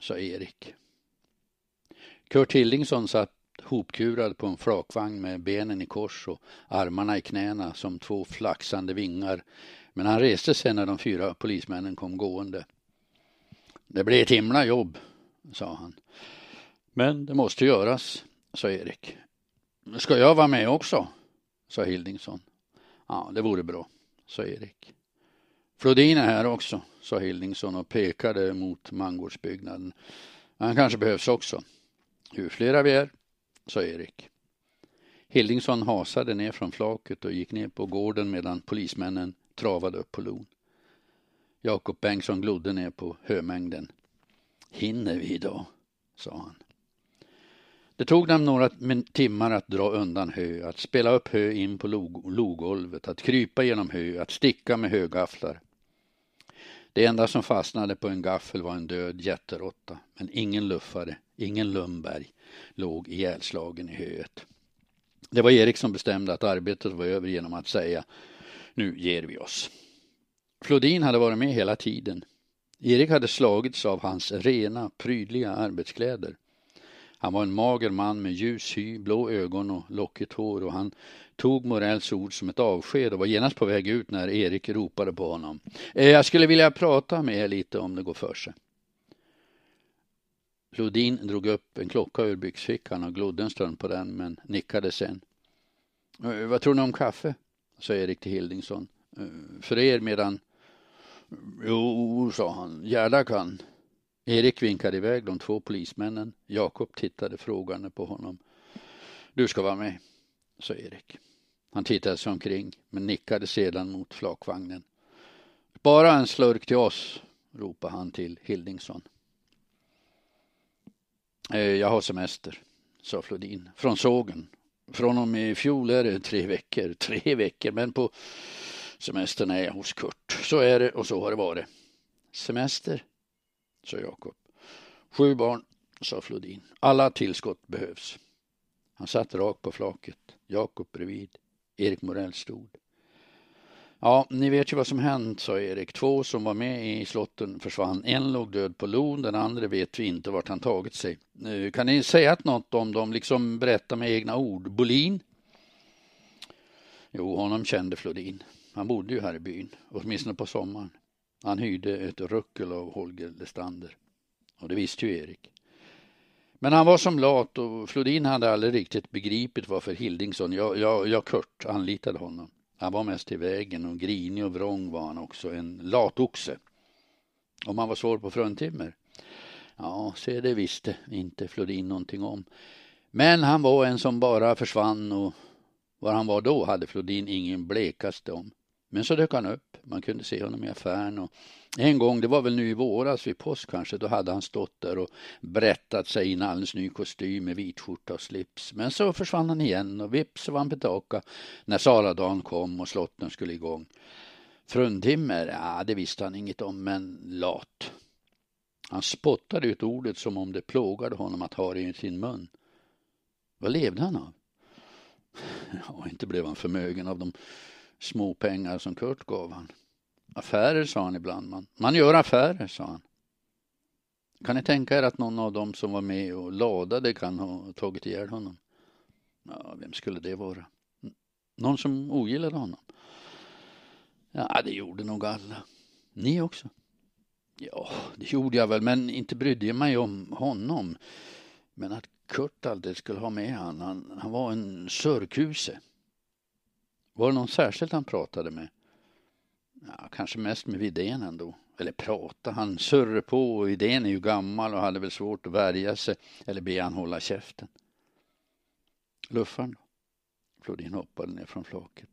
sa Erik. Kurt Hildingsson satt hopkurad på en flakvagn med benen i kors och armarna i knäna som två flaxande vingar. Men han reste sig när de fyra polismännen kom gående. Det blir ett himla jobb, sa han. Men det måste göras, sa Erik. Ska jag vara med också? sa Hildingsson. Ja, det vore bra, sa Erik. Flodin är här också, sa Hildingsson och pekade mot mangårdsbyggnaden. Han kanske behövs också. Hur flera vi är, sa Erik. Hildingsson hasade ner från flaket och gick ner på gården medan polismännen travade upp på lon. Jakob Bengtsson glodde ner på hömängden. Hinner vi idag? sa han. Det tog dem några timmar att dra undan hö, att spela upp hö in på logolvet, att krypa genom hö, att sticka med högafflar. Det enda som fastnade på en gaffel var en död jätteråtta, men ingen luffare, ingen Lundberg låg ihjälslagen i höet. Det var Erik som bestämde att arbetet var över genom att säga nu ger vi oss. Flodin hade varit med hela tiden. Erik hade slagits av hans rena, prydliga arbetskläder. Han var en mager man med ljus hy, blå ögon och lockigt hår och han tog Morells ord som ett avsked och var genast på väg ut när Erik ropade på honom. Eh, jag skulle vilja prata med er lite om det går för sig. Lodin drog upp en klocka ur byxfickan och glodde en stund på den men nickade sen. Eh, vad tror ni om kaffe? sa Erik till Hildingsson. Eh, för er medan... Jo, sa han, Gerda kan. Erik vinkade iväg de två polismännen. Jakob tittade frågande på honom. Du ska vara med, sa Erik. Han tittade sig omkring, men nickade sedan mot flakvagnen. Bara en slurk till oss, ropade han till Hildingsson. Eh, jag har semester, sa Flodin, från sågen. Från och med i fjol är det tre veckor, tre veckor, men på semestern är jag hos Kurt. Så är det och så har det varit. Semester, sa Jakob. Sju barn, sa Flodin. Alla tillskott behövs. Han satt rakt på flaket, Jakob bredvid. Erik Morell stod. Ja, ni vet ju vad som hänt, sa Erik. Två som var med i slotten försvann. En låg död på lon, den andra vet vi inte vart han tagit sig. Kan ni säga något om dem, liksom berätta med egna ord? Bolin? Jo, honom kände Flodin. Han bodde ju här i byn, åtminstone på sommaren. Han hyrde ett ruckel av Holger Lestander. Och det visste ju Erik. Men han var som lat och Flodin hade aldrig riktigt begripit varför Hildingsson, ja, jag, jag Kurt, anlitade honom. Han var mest i vägen och grinig och vrång var han också, en latoxe. Om han var svår på fruntimmer? Ja, se det visste inte Flodin någonting om. Men han var en som bara försvann och var han var då hade Flodin ingen blekaste om. Men så dök han upp. Man kunde se honom i affären. Och en gång, det var väl nu i våras vid påsk kanske, då hade han stått där och berättat sig i en alldeles ny kostym med vit skjorta och slips. Men så försvann han igen och vips så var han tillbaka när Saladagen kom och slotten skulle igång. Fruntimmer, ja det visste han inget om, men lat. Han spottade ut ordet som om det plågade honom att ha det i sin mun. Vad levde han av? Ja, inte blev han förmögen av de små pengar som Kurt gav han. Affärer, sa han ibland. Man, man gör affärer, sa han. Kan ni tänka er att någon av dem som var med och ladade kan ha tagit ihjäl honom? Ja, vem skulle det vara? Någon som ogillade honom? Ja, det gjorde nog alla. Ni också? Ja, det gjorde jag väl, men inte brydde jag mig om honom. Men att Kurt aldrig skulle ha med honom, han, han var en sörkuse. Var det någon särskilt han pratade med? Ja, kanske mest med Widén ändå. Eller prata, han surrade på och idén är ju gammal och hade väl svårt att värja sig eller be han hålla käften. Luffaren då? Flodin hoppade ner från flaket.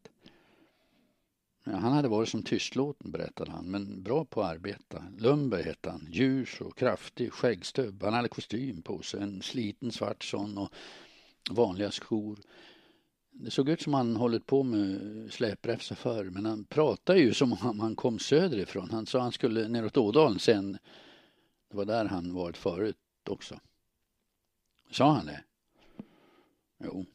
Ja, han hade varit som tystlåten berättade han, men bra på att arbeta. Lundberg hette han, ljus och kraftig, skäggstubb. Han hade kostym på sig, en sliten svart sån och vanliga skor. Det såg ut som han hållit på med släprefsa förr, men han pratade ju som om han kom söderifrån. Han sa han skulle neråt Ådalen sen. Det var där han varit förut också. Sa han det? Jo,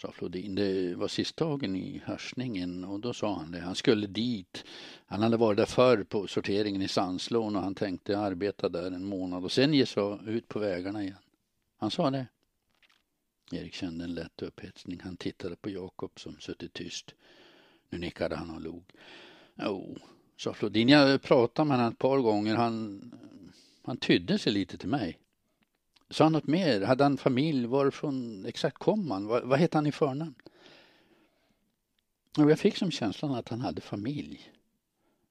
sa Flodin. Det var sistdagen i hörsningen och då sa han det. Han skulle dit. Han hade varit där förr på sorteringen i Sandslån och han tänkte arbeta där en månad och sen ge sig ut på vägarna igen. Han sa det. Erik kände en lätt upphetsning. Han tittade på Jakob som suttit tyst. Nu nickade han och log. Jo, sa Flodin. Jag pratade med honom ett par gånger. Han, han tydde sig lite till mig. Sa han något mer? Hade han familj? Varifrån exakt kom han? Vad, vad hette han i förnamn? Och jag fick som känslan att han hade familj.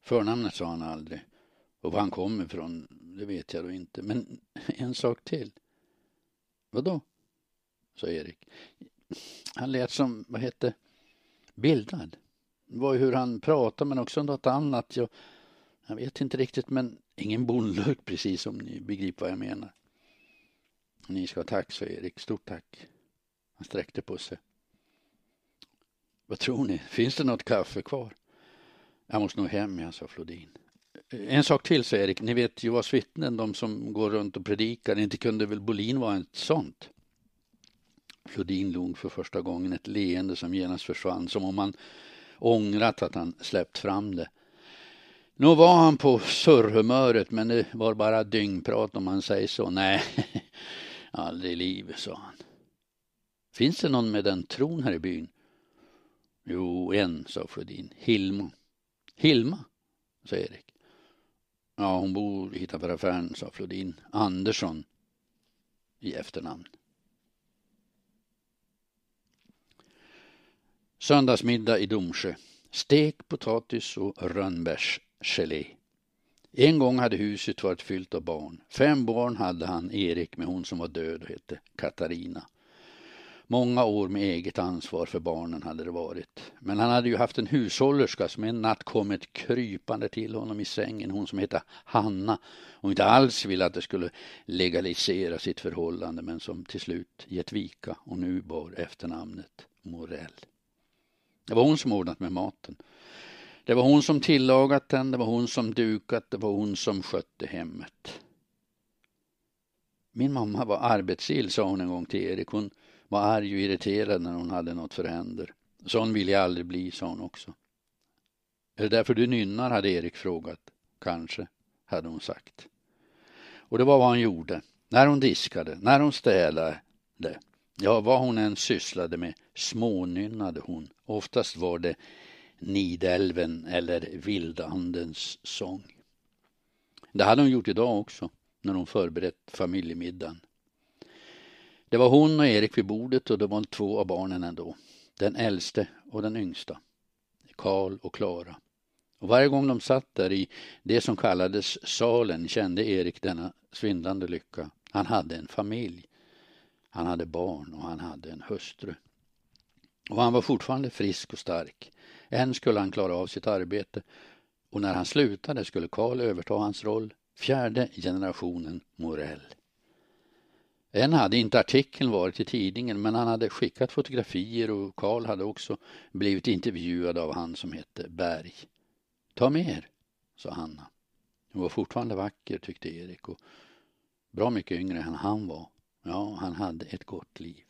Förnamnet sa han aldrig. Och var han kom ifrån, det vet jag då inte. Men en sak till. Vadå? Sa Erik. Han lät som, vad hette, bildad. Det var ju hur han pratade men också något annat. Jag, jag vet inte riktigt men ingen bondlök precis om ni begriper vad jag menar. Ni ska ha tack, sa Erik. Stort tack. Han sträckte på sig. Vad tror ni? Finns det något kaffe kvar? Jag måste nog hem, jag, sa Flodin. En sak till, sa Erik. Ni vet Jehovas vittnen, de som går runt och predikar. Inte kunde väl Bolin vara ett sånt? Flodin log för första gången ett leende som genast försvann, som om han ångrat att han släppt fram det. Nu var han på surrhumöret, men det var bara dyngprat om man säger så. Nej, aldrig i livet, sa han. Finns det någon med den tron här i byn? Jo, en, sa Flodin. Hilma. Hilma, sa Erik. Ja, hon bor hittanför affären, sa Flodin. Andersson i efternamn. Söndagsmiddag i Domsjö. Stek, potatis och rönnbärsgelé. En gång hade huset varit fyllt av barn. Fem barn hade han, Erik, med hon som var död och hette Katarina. Många år med eget ansvar för barnen hade det varit. Men han hade ju haft en hushållerska som en natt kommit krypande till honom i sängen, hon som hette Hanna och inte alls ville att det skulle legalisera sitt förhållande men som till slut gett vika och nu bar efternamnet Morell. Det var hon som ordnat med maten. Det var hon som tillagat den, det var hon som dukat, det var hon som skötte hemmet. Min mamma var arbetsill, sa hon en gång till Erik. Hon var arg och irriterad när hon hade något för händer. Sån vill jag aldrig bli, sa hon också. Är det därför du nynnar, hade Erik frågat. Kanske, hade hon sagt. Och det var vad hon gjorde. När hon diskade, när hon städade, ja, vad hon än sysslade med, smånynnade hon. Oftast var det Nidälven eller Vildandens sång. Det hade hon gjort idag också, när hon förberett familjemiddagen. Det var hon och Erik vid bordet och det var två av barnen ändå. Den äldste och den yngsta. Karl och Klara. Och varje gång de satt där i det som kallades salen kände Erik denna svindlande lycka. Han hade en familj. Han hade barn och han hade en hustru. Och han var fortfarande frisk och stark. Än skulle han klara av sitt arbete och när han slutade skulle Karl överta hans roll, fjärde generationen Morell. Än hade inte artikeln varit i tidningen men han hade skickat fotografier och Karl hade också blivit intervjuad av han som hette Berg. Ta mer, sa Hanna. Hon var fortfarande vacker tyckte Erik och bra mycket yngre än han var. Ja, han hade ett gott liv.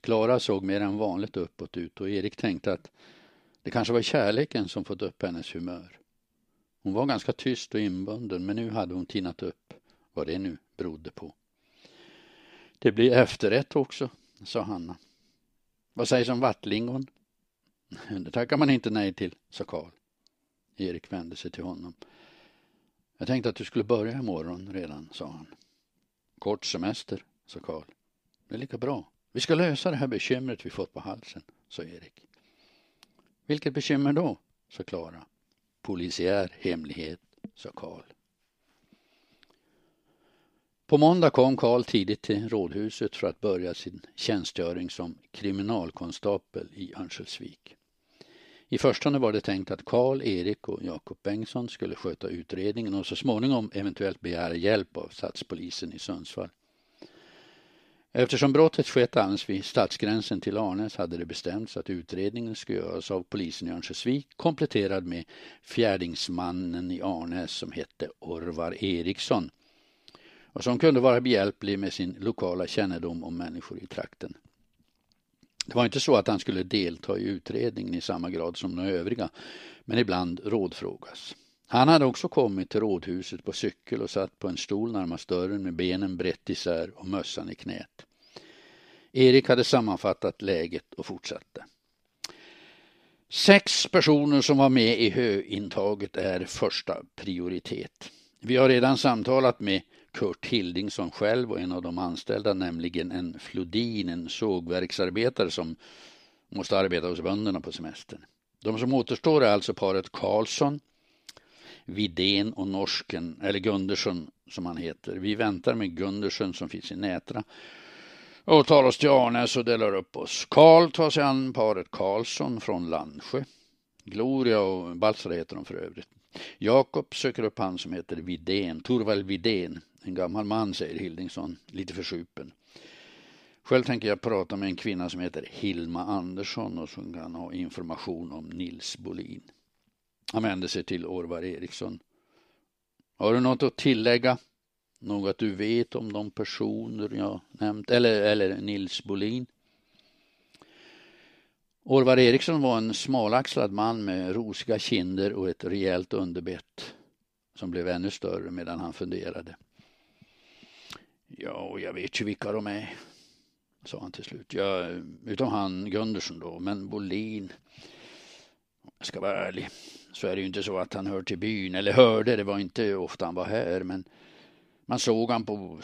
Klara såg mer än vanligt uppåt ut och Erik tänkte att det kanske var kärleken som fått upp hennes humör. Hon var ganska tyst och inbunden men nu hade hon tinat upp vad det nu berodde på. Det blir efterrätt också, sa Hanna. Vad sägs om vattlingon? Det tackar man inte nej till, sa Karl. Erik vände sig till honom. Jag tänkte att du skulle börja imorgon redan, sa han. Kort semester, sa Karl. Det är lika bra. Vi ska lösa det här bekymret vi fått på halsen, sa Erik. Vilket bekymmer då? sa Klara. Polisiär hemlighet, sa Karl. På måndag kom Karl tidigt till rådhuset för att börja sin tjänstgöring som kriminalkonstapel i Örnsköldsvik. I förstone var det tänkt att Karl, Erik och Jakob Bengtsson skulle sköta utredningen och så småningom eventuellt begära hjälp av stadspolisen i Sundsvall. Eftersom brottet skett alldeles vid stadsgränsen till Arnäs hade det bestämts att utredningen skulle göras av polisen i Örnsköldsvik kompletterad med fjärdingsmannen i Arnäs som hette Orvar Eriksson och som kunde vara behjälplig med sin lokala kännedom om människor i trakten. Det var inte så att han skulle delta i utredningen i samma grad som de övriga, men ibland rådfrågas. Han hade också kommit till rådhuset på cykel och satt på en stol närmast dörren med benen brett isär och mössan i knät. Erik hade sammanfattat läget och fortsatte. Sex personer som var med i höintaget är första prioritet. Vi har redan samtalat med Kurt Hildingsson själv och en av de anställda, nämligen en Flodin, en sågverksarbetare som måste arbeta hos bönderna på semestern. De som återstår är alltså paret Karlsson, Vidén och norsken, eller Gundersen som han heter. Vi väntar med Gundersen som finns i Nätra och tar oss till Arnäs och delar upp oss. Karl tar sig an paret Karlsson från Landsjö. Gloria och Baltzar heter de för övrigt. Jakob söker upp han som heter Vidén, Torvald Vidén, en gammal man säger Hildingsson, lite försupen. Själv tänker jag prata med en kvinna som heter Hilma Andersson och som kan ha information om Nils Bolin. Han vänder sig till Orvar Eriksson. Har du något att tillägga? Något du vet om de personer jag nämnt? Eller, eller Nils Bolin? Orvar Eriksson var en smalaxlad man med rosiga kinder och ett rejält underbett som blev ännu större medan han funderade. Ja, jag vet ju vilka de är, sa han till slut. Ja, utom han Gundersen då, men Bolin. Jag ska vara ärlig, så är det ju inte så att han hör till byn, eller hörde, det var inte ofta han var här, men man såg han på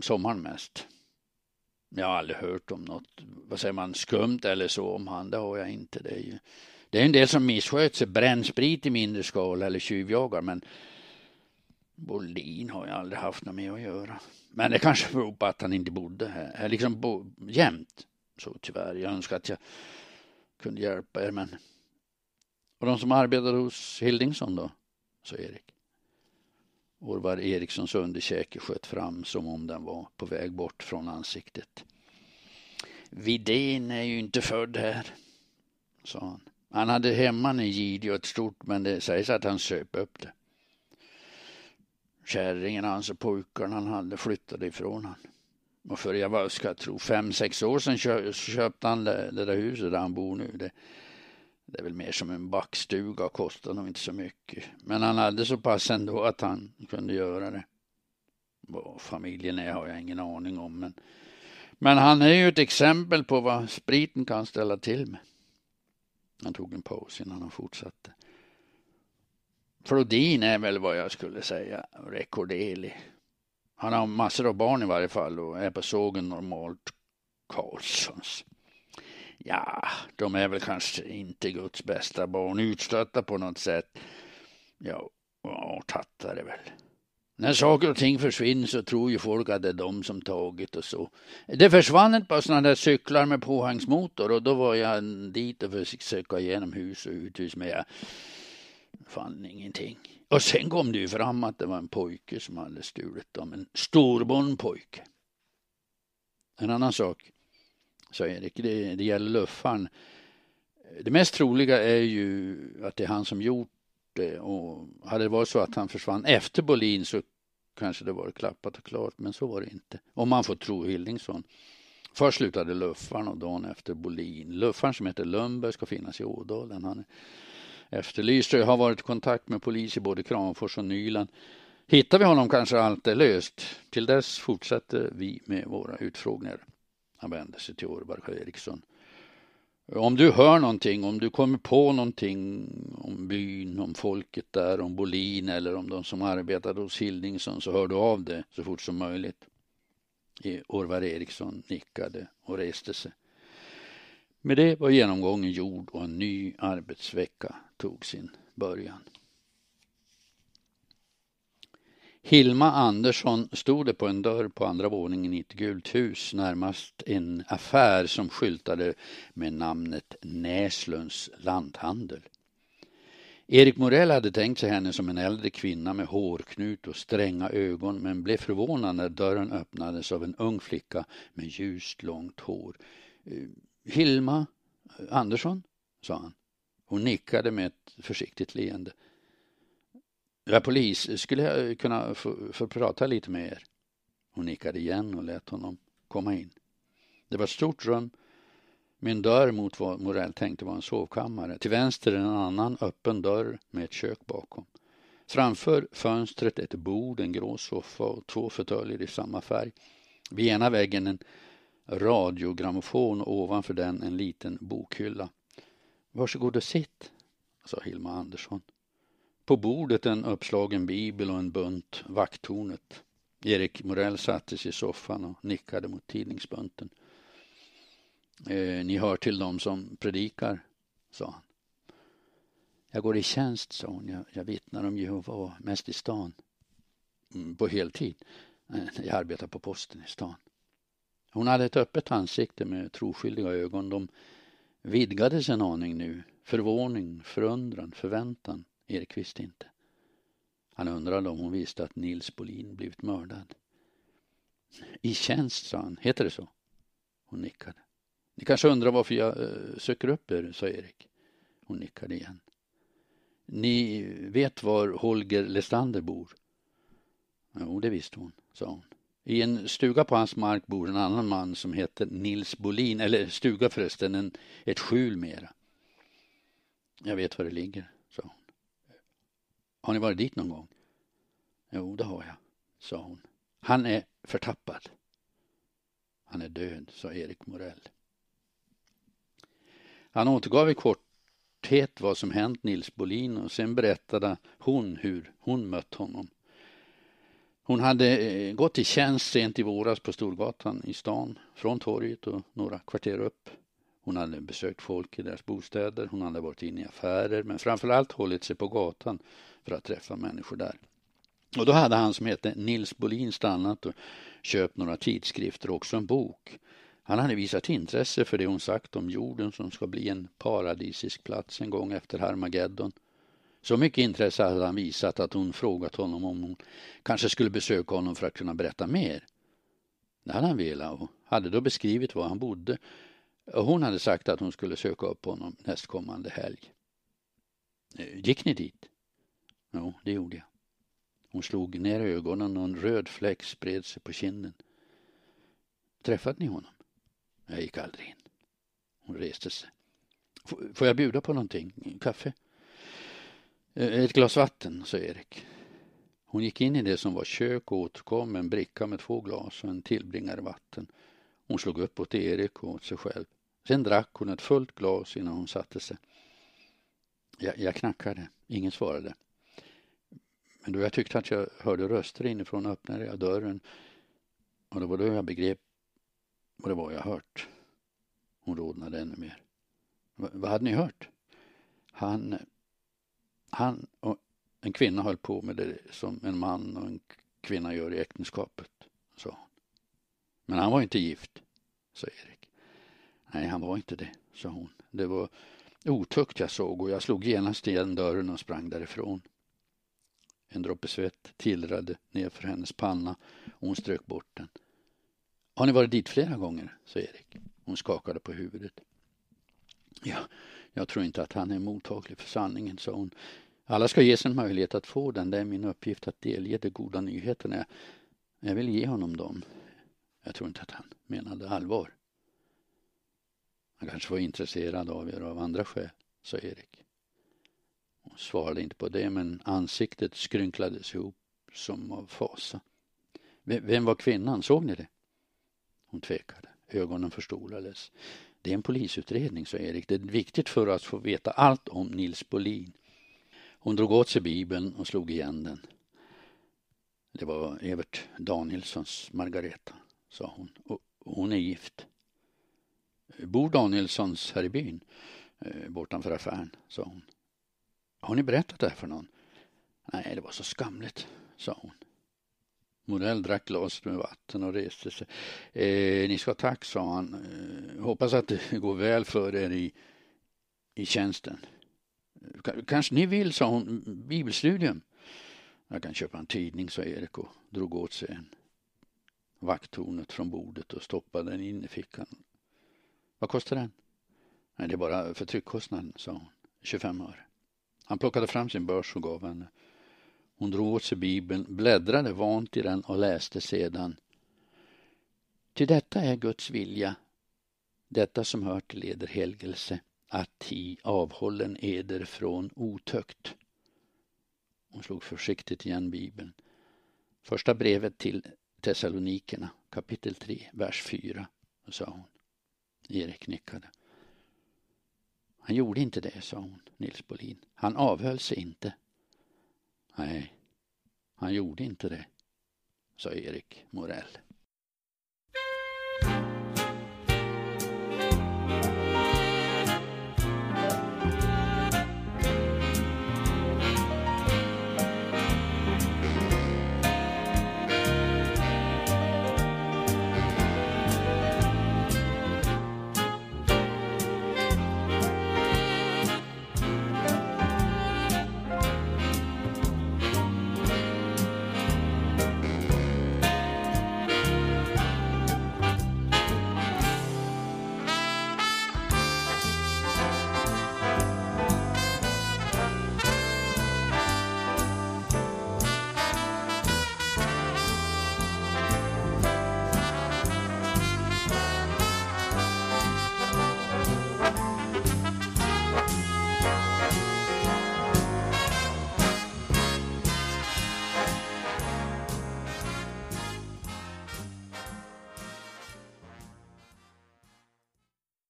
sommaren mest. Jag har aldrig hört om något, vad säger man, skumt eller så om han, det har jag inte. Det är, ju, det är en del som missköter sig, brännsprit i mindre skala eller tjuvjagar, men Bolin har jag aldrig haft något med att göra. Men det kanske beror på att han inte bodde här, liksom bo, jämt. Så tyvärr, jag önskar att jag kunde hjälpa er, men och de som arbetade hos Hildingsson då? sa Erik. Orvar Erikssons underkäke sköt fram som om den var på väg bort från ansiktet. Vidén är ju inte född här, sa han. Han hade hemman i Gideå ett stort, men det sägs att han söp upp det. Kärringen hans och pojkarna han hade flyttade ifrån han. Och för jag var, ska jag tro, fem, sex år sedan köpte han det, det där huset där han bor nu. Det, det är väl mer som en backstuga och kostar nog inte så mycket. Men han hade så pass ändå att han kunde göra det. Vad familjen är har jag ingen aning om. Men, men han är ju ett exempel på vad spriten kan ställa till med. Han tog en paus innan han fortsatte. Flodin är väl vad jag skulle säga rekorderlig. Han har massor av barn i varje fall och är på sågen normalt Karlssons. Ja, de är väl kanske inte Guds bästa barn, utstötta på något sätt. Ja, och tattare väl. När saker och ting försvinner så tror ju folk att det är de som tagit och så. Det försvann ett par sådana där cyklar med påhangsmotor och då var jag dit och försökte söka igenom hus och uthus men jag fann ingenting. Och sen kom det ju fram att det var en pojke som hade stulit dem, en storbondpojke. En annan sak sa Erik. Det, det gäller luffaren. Det mest troliga är ju att det är han som gjort det och hade det varit så att han försvann efter Bolin så kanske det var klappat och klart, men så var det inte. Om man får tro Hildingsson. Först slutade luffaren och dagen efter Bolin. Luffaren som heter Lundberg ska finnas i Ådalen. Han är efterlyst och jag har varit i kontakt med polis i både Kramfors och Nyland. Hittar vi honom kanske allt är löst. Till dess fortsätter vi med våra utfrågningar. Han vände sig till Orvar Eriksson. Om du hör någonting, om du kommer på någonting om byn, om folket där, om Bolin eller om de som arbetade hos Hildingsson så hör du av det så fort som möjligt. Orvar Eriksson nickade och reste sig. Med det var genomgången gjord och en ny arbetsvecka tog sin början. Hilma Andersson stod det på en dörr på andra våningen i ett gult hus närmast en affär som skyltade med namnet Näslunds lanthandel. Erik Morell hade tänkt sig henne som en äldre kvinna med hårknut och stränga ögon men blev förvånad när dörren öppnades av en ung flicka med ljust långt hår. Eh, Hilma Andersson, sa han. Hon nickade med ett försiktigt leende. Jag är polis, skulle jag kunna få, få prata lite med er? Hon nickade igen och lät honom komma in. Det var ett stort rum med en dörr mot vad Morell tänkte var en sovkammare. Till vänster en annan öppen dörr med ett kök bakom. Framför fönstret ett bord, en grå soffa och två fåtöljer i samma färg. Vid ena väggen en radiogrammofon och ovanför den en liten bokhylla. Varsågod och sitt, sa Hilma Andersson. På bordet en uppslagen bibel och en bunt Vakttornet. Erik Morell satte sig i soffan och nickade mot tidningsbunten. Eh, ni hör till dem som predikar, sa han. Jag går i tjänst, sa hon. Jag, jag vittnar om Jehova, mest i stan. Mm, på heltid. Eh, jag arbetar på posten i stan. Hon hade ett öppet ansikte med troskyldiga ögon. De vidgades en aning nu. Förvåning, förundran, förväntan. Erik visste inte. Han undrade om hon visste att Nils Bolin blivit mördad. I tjänst, sa han. Heter det så? Hon nickade. Ni kanske undrar varför jag uh, söker upp er, sa Erik. Hon nickade igen. Ni vet var Holger Lestander bor? Jo, det visste hon, sa hon. I en stuga på hans mark bor en annan man som heter Nils Bolin, eller stuga förresten, en, ett skjul mera. Jag vet var det ligger, sa hon. Har ni varit dit någon gång? Jo, det har jag, sa hon. Han är förtappad. Han är död, sa Erik Morell. Han återgav i korthet vad som hänt Nils Bolin och sen berättade hon hur hon mött honom. Hon hade eh, gått i tjänst sent i våras på Storgatan i stan, från torget och några kvarter upp. Hon hade besökt folk i deras bostäder, hon hade varit inne i affärer men framförallt hållit sig på gatan för att träffa människor där. Och då hade han som hette Nils Bolin stannat och köpt några tidskrifter och också en bok. Han hade visat intresse för det hon sagt om jorden som ska bli en paradisisk plats en gång efter Harmageddon. Så mycket intresse hade han visat att hon frågat honom om hon kanske skulle besöka honom för att kunna berätta mer. Det hade han velat och hade då beskrivit var han bodde. Hon hade sagt att hon skulle söka upp honom nästkommande helg. Eh, gick ni dit? Jo, det gjorde jag. Hon slog ner ögonen och en röd fläck spred sig på kinden. Träffade ni honom? Jag gick aldrig in. Hon reste sig. Får jag bjuda på någonting? Kaffe? Eh, ett glas vatten, sa Erik. Hon gick in i det som var kök och återkom med en bricka med två glas och en tillbringare vatten. Hon slog upp åt Erik och åt sig själv. Sen drack hon ett fullt glas innan hon satte sig. Jag, jag knackade. Ingen svarade. Men då jag tyckte att jag hörde röster inifrån öppnade jag dörren och det var då jag begrep vad det var jag hört. Hon rodnade ännu mer. V vad hade ni hört? Han, han och en kvinna höll på med det som en man och en kvinna gör i äktenskapet, sa hon. Men han var inte gift, sa Erik. Nej, han var inte det, sa hon. Det var otukt jag såg och jag slog genast igen dörren och sprang därifrån. En droppe svett tillrade nerför hennes panna och hon strök bort den. Har ni varit dit flera gånger? sa Erik. Hon skakade på huvudet. Ja, jag tror inte att han är mottaglig för sanningen, sa hon. Alla ska ges en möjlighet att få den. Det är min uppgift att delge de goda nyheterna. Jag vill ge honom dem. Jag tror inte att han menade allvar. Han kanske var intresserad av er av andra skäl, sa Erik. Hon svarade inte på det, men ansiktet skrynklades ihop som av fasa. Vem var kvinnan? Såg ni det? Hon tvekade. Ögonen förstorades. Det är en polisutredning, sa Erik. Det är viktigt för oss att få veta allt om Nils Bolin. Hon drog åt sig bibeln och slog igen den. Det var Evert Danielssons Margareta, sa hon. Och hon är gift. Eh, Bor Danielssons här i byn? Eh, bortanför affären, sa hon. Har ni berättat det här för någon? Nej, det var så skamligt, sa hon. Morell drack glaset med vatten och reste sig. Eh, ni ska ha tack, sa han. Eh, hoppas att det går väl för er i, i tjänsten. Eh, K kanske ni vill, sa hon, bibelstudium? Jag kan köpa en tidning, sa Erik och drog åt sig en vakttornet från bordet och stoppade den in i fickan. Vad kostar den? Nej, det är bara för tryckkostnaden, sa hon. 25 öre. Han plockade fram sin börs och gav henne. Hon drog åt sig bibeln, bläddrade vant i den och läste sedan. Till detta är Guds vilja, detta som hör till eder helgelse, att i avhållen eder från otökt. Hon slog försiktigt igen bibeln. Första brevet till Thessalonikerna, kapitel 3, vers 4, sa hon. Erik nickade. Han gjorde inte det, sa hon, Nils Bolin. Han avhöll sig inte. Nej, han gjorde inte det. sa Erik Morell.